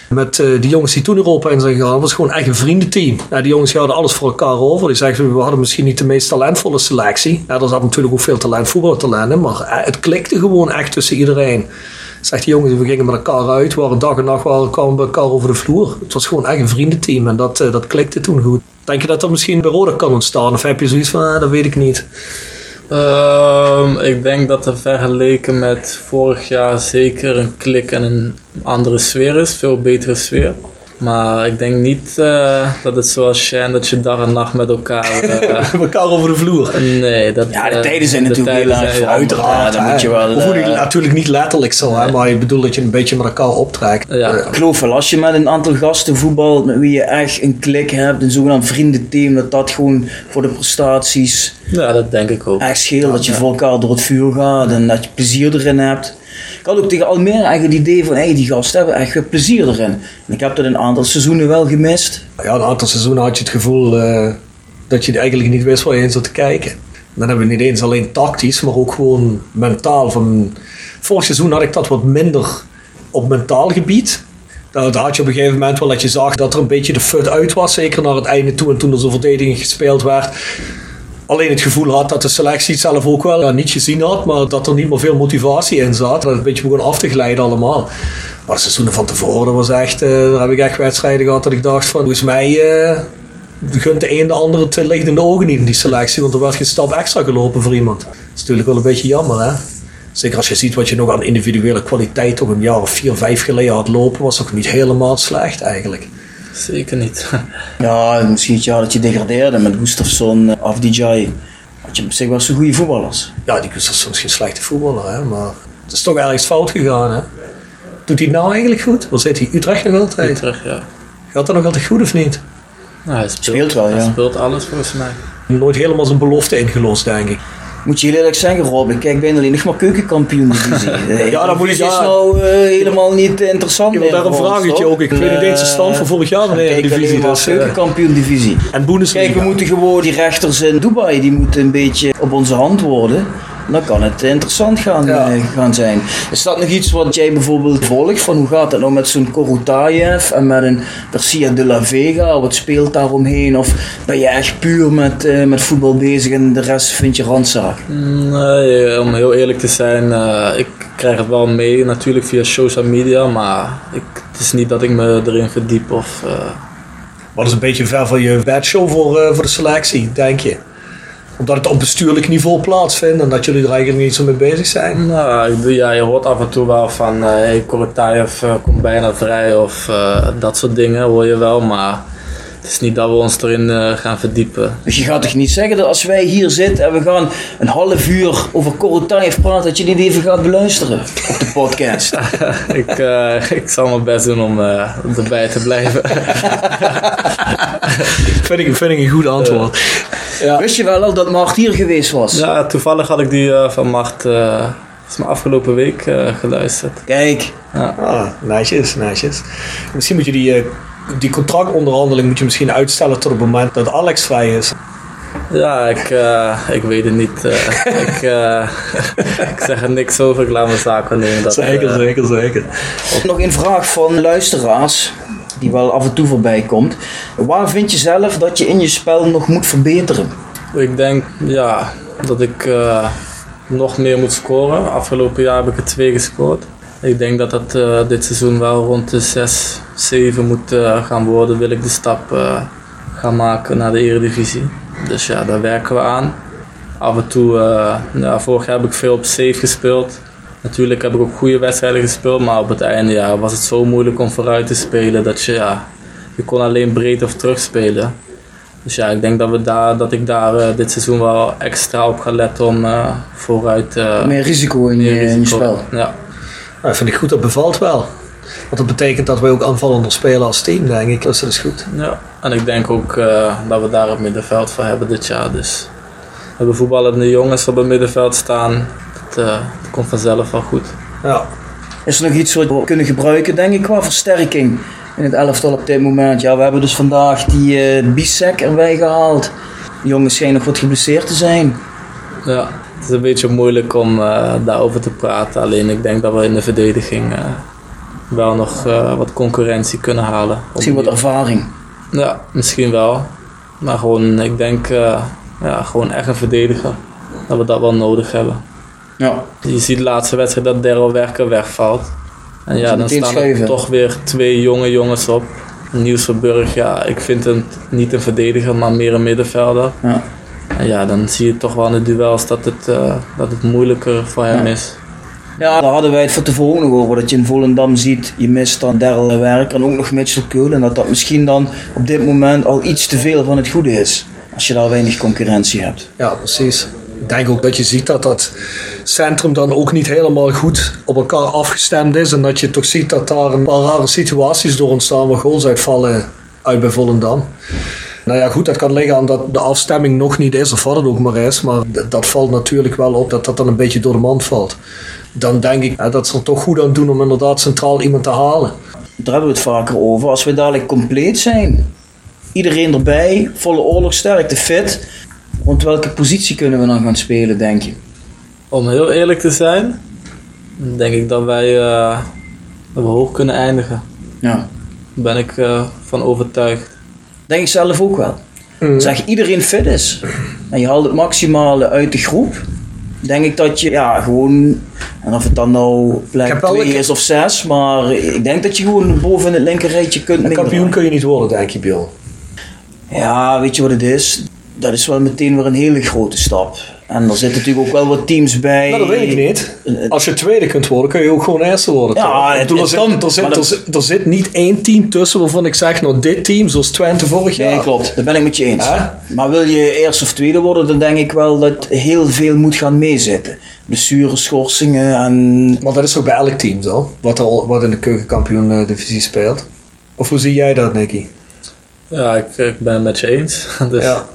Speaker 1: Met eh, die jongens die toen Europa in zijn gegaan, dat was gewoon echt een vriendenteam. Ja, die jongens hadden alles voor elkaar over. Die zeggen, we hadden misschien niet de meest talentvolle selectie. Ja, er zat natuurlijk ook veel talent, voetbaltalent maar eh, het klikte gewoon echt tussen iedereen. Zegt die jongens, we gingen met elkaar uit, we waren dag en nacht waren, kwamen bij elkaar over de vloer. Het was gewoon echt een vriendenteam en dat, eh, dat klikte toen goed. Denk je dat dat misschien bij Roda kan ontstaan? Of heb je zoiets van, ah, dat weet ik niet.
Speaker 3: Ehm, ik denk dat er vergeleken met vorig jaar zeker een klik en een andere sfeer is. Veel betere sfeer. Maar ik denk niet eh, dat het zoals Shane, dat je dag en nacht met elkaar... [laughs]
Speaker 1: Met elkaar over de vloer.
Speaker 3: nee, dat...
Speaker 2: Ja, de
Speaker 3: eh,
Speaker 2: tijden zijn natuurlijk heel erg. Ja, dan moet je wel,
Speaker 1: ik- natuurlijk niet letterlijk zo, hè, maar je bedoelt dat je een beetje met elkaar optrekt.
Speaker 3: Ja.
Speaker 2: Ik geloof wel, als je met een aantal gasten voetbalt met wie je echt een klik hebt, een zogenaamd vriendenteam, dat dat gewoon voor de prestaties
Speaker 3: Ja, dat denk ik ook.
Speaker 2: echt scheelt. Dat je voor elkaar door het vuur gaat en dat je plezier erin hebt. Ik had ook tegen Almere eigenlijk het idee van, hey, die gasten hebben echt plezier erin. En ik heb dat een aantal seizoenen wel gemist.
Speaker 1: ja, een aantal seizoenen had je het gevoel eh, dat je eigenlijk niet wist waar je in zat te kijken. Dan hebben we niet eens alleen tactisch, maar ook gewoon mentaal. Van, vorig seizoen had ik dat wat minder op mentaal gebied. Daar daar had je op een gegeven moment wel dat je zag dat er een beetje de fut uit was. Zeker naar het einde toe en toen er zo verdediging gespeeld werd. Alleen het gevoel had dat de selectie het zelf ook wel ja, niet gezien had, maar dat er niet meer veel motivatie in zat. Dat het een beetje begon af te glijden allemaal. Maar de seizoenen van tevoren, was echt, eh, daar heb ik echt wedstrijden gehad dat ik dacht van, volgens mij gunt de een de andere het licht in de ogen niet in die selectie, want er werd geen stap extra gelopen voor iemand. Dat is natuurlijk wel een beetje jammer hè. Zeker als je ziet wat je nog aan individuele kwaliteit toch een jaar of vier, vijf geleden had lopen, was toch niet helemaal slecht eigenlijk.
Speaker 3: Zeker niet. [laughs]
Speaker 2: Ja, misschien het jaar dat je degradeerde met Gustafsson, eh, Afdijay. Had je op zich wel zo'n goede voetballers.
Speaker 1: Ja, die is soms geen slechte voetballer, hè, maar het is toch ergens fout gegaan. Hè. Doet hij het nou eigenlijk goed? Waar zit hij? Utrecht nog altijd?
Speaker 3: Terug, ja.
Speaker 1: Gaat dat nog altijd goed of niet?
Speaker 3: Nou, hij speelt,
Speaker 2: Speelt wel,
Speaker 3: Hij
Speaker 2: ja.
Speaker 3: speelt alles volgens mij.
Speaker 1: Nooit helemaal zijn belofte ingelost, denk ik.
Speaker 2: Moet je heel eerlijk zeggen, Rob, ik kijk bijna alleen nog maar keukenkampioen divisie. [laughs]
Speaker 1: Ja, dan moet ik-
Speaker 2: Het is nou eh, helemaal niet interessant
Speaker 1: Ja,
Speaker 2: meer
Speaker 1: daarom
Speaker 2: voor ons,
Speaker 1: vraag ik je
Speaker 2: toch?
Speaker 1: ook. Ik weet niet eens de stand
Speaker 2: Eh,
Speaker 1: van vorig jaar in de divisie.
Speaker 2: maar
Speaker 1: Dus, eh,
Speaker 2: keukenkampioen divisie.
Speaker 1: en Bundesliga.
Speaker 2: Kijk, we moeten gewoon die rechters in Dubai, die moeten een beetje op onze hand worden. Dan kan het interessant gaan,
Speaker 1: Ja.
Speaker 2: eh, gaan zijn. Is dat nog iets wat jij bijvoorbeeld volgt? Van hoe gaat het nou met zo'n Korotayev en met een Garcia de la Vega? Wat speelt daar omheen? Of ben je echt puur met, eh, met voetbal bezig en de rest vind je randzaak?
Speaker 3: Nee, om heel eerlijk te zijn, eh, ik krijg het wel mee natuurlijk via social media, maar ik, het is niet dat ik me erin verdiep of... eh,
Speaker 1: Wat is een beetje ver van je bedshow voor, eh, voor de selectie, denk je? Omdat het op bestuurlijk niveau plaatsvindt en dat jullie er eigenlijk niet zo mee bezig zijn.
Speaker 3: Nou, ja, je hoort af en toe wel van, eh hey, Korotayev eh, komt bijna vrij of eh, dat soort dingen hoor je wel, maar het is niet dat we ons erin eh, gaan verdiepen.
Speaker 2: Dus je gaat toch niet zeggen dat als wij hier zitten en we gaan een half uur over Korotayev praten, dat je dit even gaat beluisteren op de podcast? [laughs]
Speaker 3: ik, eh, ik zal mijn best doen om eh, erbij te blijven. [laughs]
Speaker 1: Vind ik, vind ik een goed antwoord.
Speaker 2: Wist je wel al dat Mart hier geweest was?
Speaker 3: ja, toevallig had ik die eh, van Mart, eh is me afgelopen week eh, geluisterd.
Speaker 2: Kijk,
Speaker 1: Ah, netjes, netjes. Misschien moet je die, eh, die contractonderhandeling moet je misschien uitstellen tot het moment dat Alex vrij is.
Speaker 3: Ja, ik, eh, ik weet het niet. eh. [laughs] ik, eh, [laughs] ik zeg er niks over, ik laat mijn zaken nemen. Dat,
Speaker 1: Zeker,
Speaker 3: eh,
Speaker 1: zeker, zeker.
Speaker 2: nog een vraag van luisteraars, die wel af en toe voorbij komt. Waar vind je zelf dat je in je spel nog moet verbeteren?
Speaker 3: Ik denk ja, dat ik eh, nog meer moet scoren. Afgelopen jaar heb ik er twee gescoord. Ik denk dat dat eh, dit seizoen wel rond de 6, 7 moet eh, gaan worden. Wil ik de stap gaan maken naar de Eredivisie. Dus ja, daar werken we aan. Af en toe, ja, vorig jaar heb ik veel op safe gespeeld. Natuurlijk heb ik ook goede wedstrijden gespeeld, maar op het einde ja, was het zo moeilijk om vooruit te spelen dat je, ja, je kon alleen breed of terugspelen. Dus ja, ik denk dat, we daar, dat ik daar eh, dit seizoen wel extra op ga letten om eh, vooruit eh,
Speaker 2: Meer risico in je, in je spel.
Speaker 3: Ja.
Speaker 1: Nou, vind ik goed, dat bevalt wel. Want dat betekent dat wij ook aanvallender spelen als team, denk ik. Dus dat is goed.
Speaker 3: ja, en ik denk ook eh, dat we daar het middenveld voor hebben dit jaar. Dus we hebben voetballende jongens op het middenveld staan. Dat, eh, dat komt vanzelf wel goed.
Speaker 1: Ja.
Speaker 2: Is er nog iets wat we kunnen gebruiken, denk ik, qua versterking in het elftal op dit moment? Ja, we hebben dus vandaag die eh Bisek erbij gehaald. De jongens schijnen nog wat geblesseerd te zijn.
Speaker 3: Ja, het is een beetje moeilijk om eh, daarover te praten. Alleen ik denk dat we in de verdediging eh, wel nog eh, wat concurrentie kunnen halen.
Speaker 2: Misschien wat ervaring.
Speaker 3: Ja, misschien wel. Maar gewoon, ik denk, eh, ja, gewoon echt een verdediger. Dat we dat wel nodig hebben.
Speaker 2: Ja.
Speaker 3: Je ziet de laatste wedstrijd dat Daryl Werker wegvalt. En ja, dan staan er toch weer twee jonge jongens op. Niels Verburg, ja, ik vind hem niet een verdediger, maar meer een middenvelder.
Speaker 2: Ja.
Speaker 3: En ja, dan zie je toch wel in de duels dat het, eh, dat het moeilijker voor hem
Speaker 2: Ja.
Speaker 3: is.
Speaker 2: Ja, daar hadden wij het van tevoren nog over. Dat je in Volendam ziet, je mist dan Daryl Werk en ook nog Mitchell Keul. En dat dat misschien dan op dit moment al iets te veel van het goede is. Als je daar weinig concurrentie hebt.
Speaker 1: ja, precies. Ik denk ook dat je ziet dat dat centrum dan ook niet helemaal goed op elkaar afgestemd is. En dat je toch ziet dat daar een paar rare situaties door ontstaan waar goals uitvallen uit bij Volendam. Nou ja, goed, dat kan liggen aan dat de afstemming nog niet is, of wat het ook maar is. Maar dat valt natuurlijk wel op dat dat dan een beetje door de mand valt. Dan denk ik dat ze er toch goed aan doen om inderdaad centraal iemand te halen.
Speaker 2: Daar hebben we het vaker over. Als we dadelijk compleet zijn, iedereen erbij, volle oorlogsterkte, fit. Rond welke positie kunnen we dan gaan spelen, denk je?
Speaker 3: Om heel eerlijk te zijn, denk ik dat wij eh, dat we hoog kunnen eindigen.
Speaker 2: Ja.
Speaker 3: Daar ben ik eh, van overtuigd.
Speaker 2: Denk ik zelf ook wel. Als echt iedereen fit is en je haalt het maximale uit de groep, denk ik dat je ja, gewoon, en of het dan nou plek
Speaker 1: heb wel
Speaker 2: 2
Speaker 1: een-
Speaker 2: is of 6, maar ik denk dat je gewoon boven in het linkerrijtje kunt
Speaker 1: Een kampioen kun je niet worden, denk je, Bill.
Speaker 2: Ja, weet je wat het is? Dat is wel meteen weer een hele grote stap. En er zitten natuurlijk ook wel wat teams bij.
Speaker 1: Nou, dat weet ik niet.
Speaker 2: Eh,
Speaker 1: Als je tweede kunt worden, kun je ook gewoon eerste worden.
Speaker 2: Ja, het-
Speaker 1: bedoel, er, zit,
Speaker 2: kan,
Speaker 1: er, zit, er, zit, er zit niet één team tussen waarvan ik zeg, nou dit team, zoals Twente vorig jaar.
Speaker 2: Nee, klopt. Dat ben ik met je eens. Maar wil je eerste of tweede worden, dan denk ik wel dat heel veel moet gaan meezitten. Blessures, schorsingen en...
Speaker 1: Maar dat is toch bij elk team zo? Wat, al- wat in de keukenkampioen-divisie speelt. Of hoe zie jij dat, Nicky?
Speaker 3: Ja, ik, ik ben het met je eens. [laughs] Dus
Speaker 1: Ja.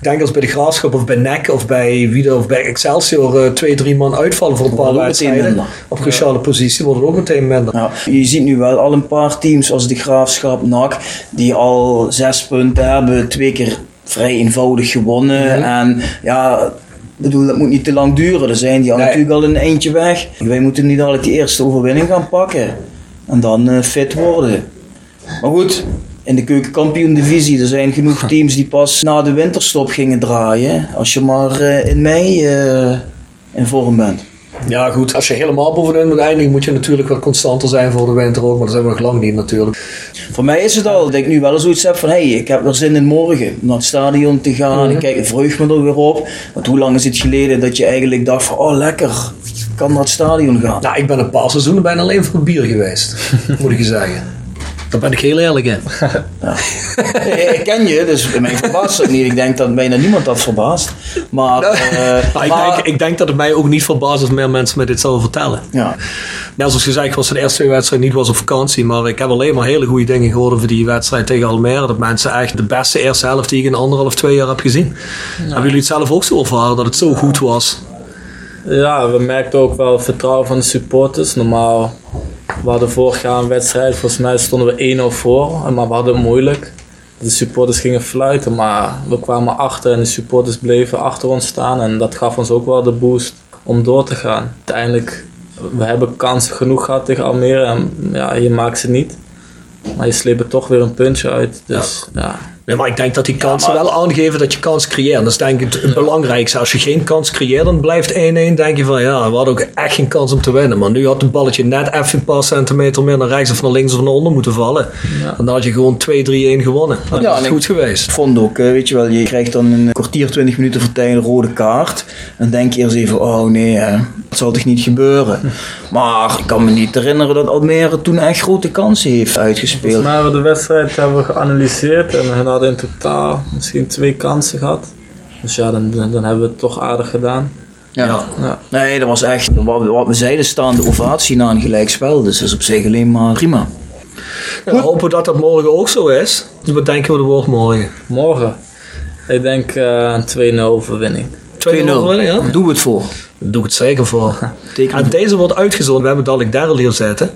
Speaker 1: Ik denk als bij de Graafschap of bij NEC of bij Wieden of bij Excelsior eh, twee, drie man uitvallen voor een paar wedstrijden. Op cruciale positie wordt het ook meteen minder.
Speaker 2: Ja, je ziet nu wel al een paar teams als de Graafschap, NAC, die al zes punten hebben, twee keer vrij eenvoudig gewonnen. En ja, ik bedoel, dat moet niet te lang duren. Er zijn die al
Speaker 1: Nee.
Speaker 2: natuurlijk al een eindje weg. Wij moeten nu dadelijk die eerste overwinning gaan pakken. En dan eh, fit worden. Maar goed, in de keukenkampioen-divisie, er zijn genoeg [laughs] teams die pas na de winterstop gingen draaien. Als je maar eh, in mei eh, in vorm bent.
Speaker 1: Ja, goed. Als je helemaal bovenin moet eindigen, moet je natuurlijk wat constanter zijn voor de winter ook. Maar dat zijn we nog lang niet natuurlijk.
Speaker 2: Voor mij is het al dat ik nu wel zoiets heb van hé, hey, ik heb er zin in morgen om naar het stadion te gaan. Ik kijk, ik verheug me er weer op. Want hoe lang is het geleden dat je eigenlijk dacht van oh lekker, ik kan naar het stadion gaan.
Speaker 1: Nou, ik ben een paar seizoenen bijna alleen voor het bier geweest. [laughs] moet ik je zeggen. Daar ben ik heel eerlijk in.
Speaker 2: Eh, [laughs] ik ken je, dus mij verbaast het niet. Ik denk dat bijna niemand dat verbaast. Maar, eh,
Speaker 1: Maar [laughs] ik,
Speaker 2: maar-
Speaker 1: denk, ik denk dat het mij ook niet verbaast als meer mensen me dit zouden vertellen.
Speaker 2: ja.
Speaker 1: Net zoals gezegd, ik was de eerste twee wedstrijden niet was op vakantie. Maar ik heb alleen maar hele goede dingen gehoord over die wedstrijd tegen Almere. Dat mensen echt de beste eerste helft die ik in anderhalf, twee jaar heb gezien. Hebben jullie het zelf ook zo ervaren dat het zo goed was?
Speaker 3: Ja, we merkten ook wel vertrouwen van de supporters. Normaal, we hadden vorig jaar een wedstrijd, volgens mij stonden we 1-0 voor, maar we hadden het moeilijk. De supporters gingen fluiten, maar we kwamen achter en de supporters bleven achter ons staan. En dat gaf ons ook wel de boost om door te gaan. Uiteindelijk, we hebben kansen genoeg gehad tegen Almere en ja, je maakt ze niet. Maar je sleept er toch weer een puntje uit. Dus ja,
Speaker 1: Nee, maar ik denk dat die kansen wel aangeven dat je kans creëert. Dat is denk ik het, het belangrijkste. Als je geen kans creëert, dan blijft 1-1. denk je van ja, we hadden ook echt geen kans om te winnen. Maar nu had het balletje net even een paar centimeter meer naar rechts of naar links of naar onder moeten vallen. En dan had je gewoon 2-3-1 gewonnen. Dat
Speaker 2: Ja,
Speaker 1: is
Speaker 2: en ik-
Speaker 1: goed geweest.
Speaker 2: Ik vond ook, eh, weet je wel, je krijgt dan een kwartier, twintig minuten voor tijd een rode kaart. Dan denk je eerst even, oh nee, hè, dat zal toch niet gebeuren. [laughs] Maar ik kan me niet herinneren dat Almere toen echt grote kansen heeft uitgespeeld.
Speaker 3: Volgens mij hebben we de wedstrijd hebben we geanalyseerd en we hadden in totaal misschien twee kansen gehad. Dus ja, dan, dan dan hebben we het toch aardig gedaan.
Speaker 2: Ja.
Speaker 3: Ja.
Speaker 2: Nee, dat was echt, wat, we- wat we zeiden, staande ovatie na een gelijkspel. Dus dat is op zich alleen maar prima.
Speaker 1: Ja, we hopen dat dat morgen ook zo is. Dus wat denken we de woord morgen? 2-0
Speaker 3: Morgen, ik denk eh, een 2-0 overwinning.
Speaker 2: 2-0.
Speaker 1: ja?
Speaker 2: Daar doen we het voor.
Speaker 1: Daar doe ik het zeker voor. [laughs] En deze wordt uitgezonden. We hebben dadelijk Daryl hier zitten.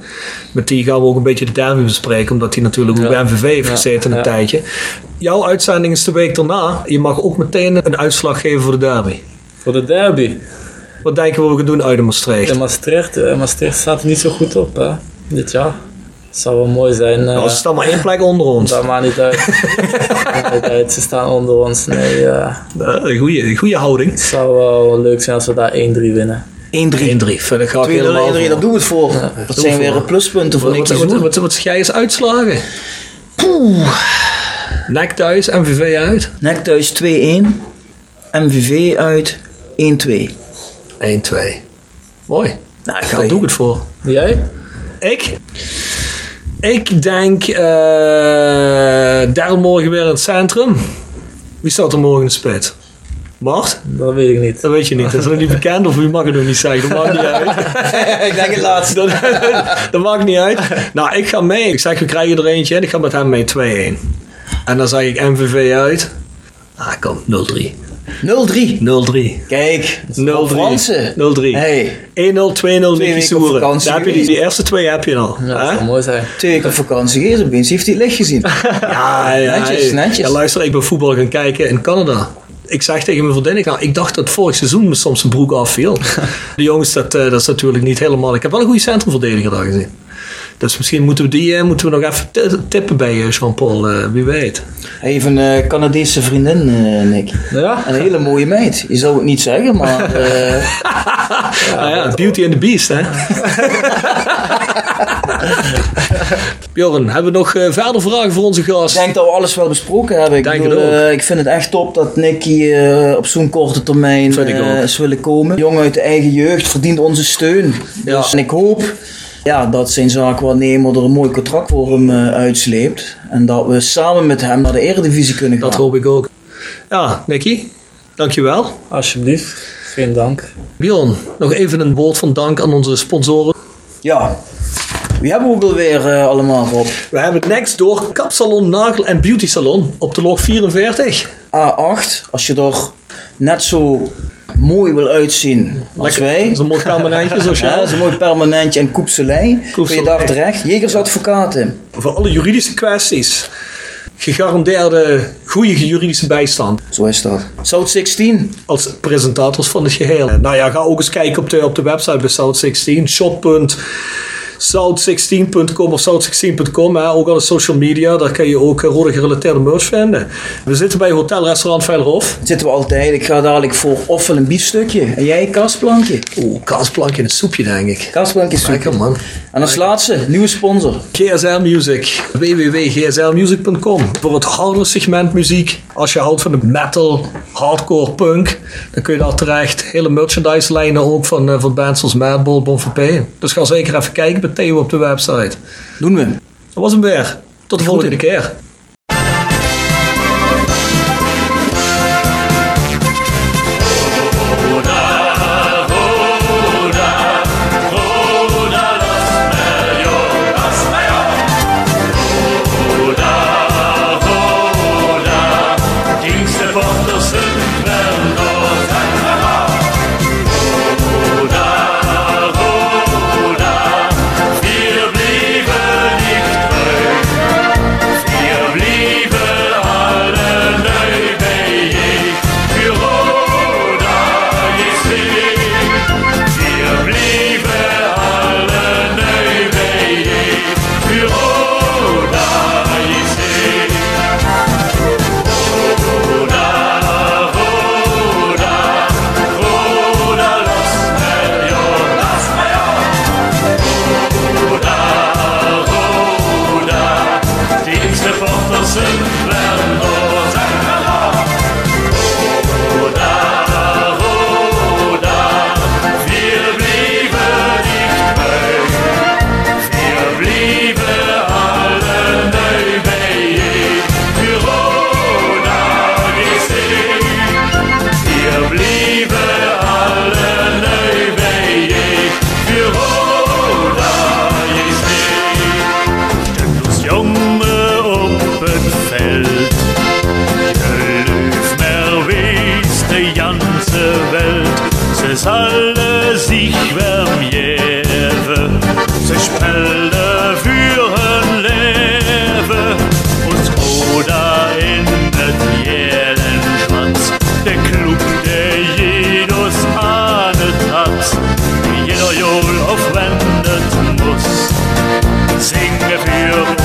Speaker 1: Met die gaan we ook een beetje de derby bespreken. Omdat hij natuurlijk ook
Speaker 3: Ja.
Speaker 1: bij MVV heeft
Speaker 3: Ja,
Speaker 1: gezeten een
Speaker 3: ja.
Speaker 1: tijdje. Jouw uitzending is de week daarna. Je mag ook meteen een uitslag geven voor de derby.
Speaker 3: Voor de derby.
Speaker 1: Wat denken we we gaan doen uit de Maastricht?
Speaker 3: In Maastricht, eh, Maastricht staat er niet zo goed op hè, dit jaar. Het zou wel mooi zijn. eh,
Speaker 1: Nou, er staat maar één plek onder ons.
Speaker 3: dat maakt niet uit. [laughs] maakt niet uit. Ze staan onder ons. Nee, eh,
Speaker 1: Eh, Een goede, goede houding. 1-3.
Speaker 3: het zou wel leuk zijn als we daar 1-3 winnen.
Speaker 2: 1-3. 2-0,
Speaker 1: Vind ik graag
Speaker 2: 1-3,
Speaker 1: helemaal
Speaker 2: daar
Speaker 1: voor.
Speaker 2: doen we het voor. dat zijn
Speaker 1: we
Speaker 2: weer
Speaker 1: voor.
Speaker 2: pluspunten voor niks
Speaker 1: wat, wat, wat, wat jij eens uitslagen? Nek thuis, MVV uit.
Speaker 2: NEC thuis 2-1. MVV uit 1-2.
Speaker 1: 1-2. Mooi.
Speaker 2: Nou, ik
Speaker 1: Daar doe ik het voor.
Speaker 3: Jij?
Speaker 1: Ik? Ik denk eh Daryl morgen weer in het centrum. Wie staat er morgen in de spits? Mart?
Speaker 3: Dat weet ik niet.
Speaker 1: Dat weet je niet. Dat is nog niet bekend of wie mag het nog niet zeggen. Dat maakt niet uit. [laughs]
Speaker 2: ik denk het laatste.
Speaker 1: Dat, dat maakt niet uit. Nou, ik ga mee. Ik zeg, we krijgen er eentje en ik ga met hem mee 2-1. En dan zeg ik MVV uit. Ah, kom, 0-3.
Speaker 2: 0-3.
Speaker 1: 0-3.
Speaker 2: Kijk,
Speaker 1: 0-3.
Speaker 2: Fransen.
Speaker 1: 0-3. 1-0, 2-0,
Speaker 2: Hey,
Speaker 1: Nicky Soeren. Daar heb je die, die eerste twee heb je al.
Speaker 3: Ja, dat zou mooi zijn. [laughs]
Speaker 2: twee weken op vakantie geweest. Opeens heeft hij het licht gezien. [laughs]
Speaker 1: Ja, [laughs] ja,
Speaker 2: Netjes, netjes.
Speaker 1: Ja, luister, ik ben voetbal gaan kijken in Canada. Ik zeg tegen mijn vriendin, ik, nou, ik dacht dat vorig seizoen me soms een broek afviel. De jongens, dat, eh, dat is natuurlijk niet helemaal... Ik heb wel een goede centrumverdediger daar gezien. Dus misschien moeten we die eh, moeten we nog even tippen bij eh, Jean-Paul, eh, wie weet.
Speaker 2: Heeft een Canadese vriendin, Nick.
Speaker 3: Ja?
Speaker 2: Een hele mooie meid. Je zou het niet zeggen, maar... [laughs]
Speaker 1: ah, ja, Beauty and the Beast, hè? [laughs] Bjorn, hebben we nog verder vragen voor onze
Speaker 2: ik
Speaker 1: gast?
Speaker 2: denk dat we alles wel besproken hebben. Ik, bedoel, eh, ik vind het echt top dat Nicky eh, op zo'n korte termijn
Speaker 1: ik
Speaker 2: is willen komen. Jong uit de eigen jeugd verdient onze steun.
Speaker 1: Ja.
Speaker 2: Dus, en ik hoop ja, dat zijn zaakwaarnemer er een mooi contract voor hem eh, uitsleept. En dat we samen met hem naar de Eredivisie kunnen gaan.
Speaker 1: Dat hoop ik ook. Ja, Nicky, dankjewel.
Speaker 3: Alsjeblieft. Geen dank.
Speaker 1: Bjorn, nog even een woord van dank aan onze sponsoren.
Speaker 2: Ja. Wie hebben we ook alweer eh, allemaal, Rob?
Speaker 1: We hebben Next door Kapsalon, Nagel en Beauty Salon op de log 44.
Speaker 2: A8, als je er net zo mooi wil uitzien als wij.
Speaker 1: Zo'n mooi permanentje zoals [laughs]
Speaker 2: Ja,
Speaker 1: jij.
Speaker 2: zo'n mooi permanentje en koepselij. Kun je daar terecht. Jegers advocaten.
Speaker 1: Voor alle juridische kwesties. Gegarandeerde goede juridische bijstand.
Speaker 2: Zo is dat. South 16.
Speaker 1: Als presentators van het geheel. Nou ja, ga ook eens kijken op de, op de website bij South 16. shop.south16.com of south16.com. hè. Ook alle social media. Daar kan je ook eh, rode gerelateerde merch vinden. We zitten bij Hotel Restaurant Veilerhof.
Speaker 2: Zitten we altijd. Ik ga dadelijk voor ofwel een biefstukje. En jij een kastplankje.
Speaker 1: Oeh, kaasplankje en een soepje denk ik.
Speaker 2: Kastplankje is
Speaker 1: Lekker man.
Speaker 2: En als laatste, nieuwe sponsor.
Speaker 1: GSL Music. www.gslmusic.com Voor het harde segment muziek. Als je houdt van de metal, hardcore, punk. Dan kun je daar terecht. Hele merchandise lijnen ook van, eh, van bands als Madball, Bon. Dus ga zeker even kijken bij Theo op de website.
Speaker 2: Doen we.
Speaker 1: Dat was hem weer. Tot de volgende keer.
Speaker 4: I feel.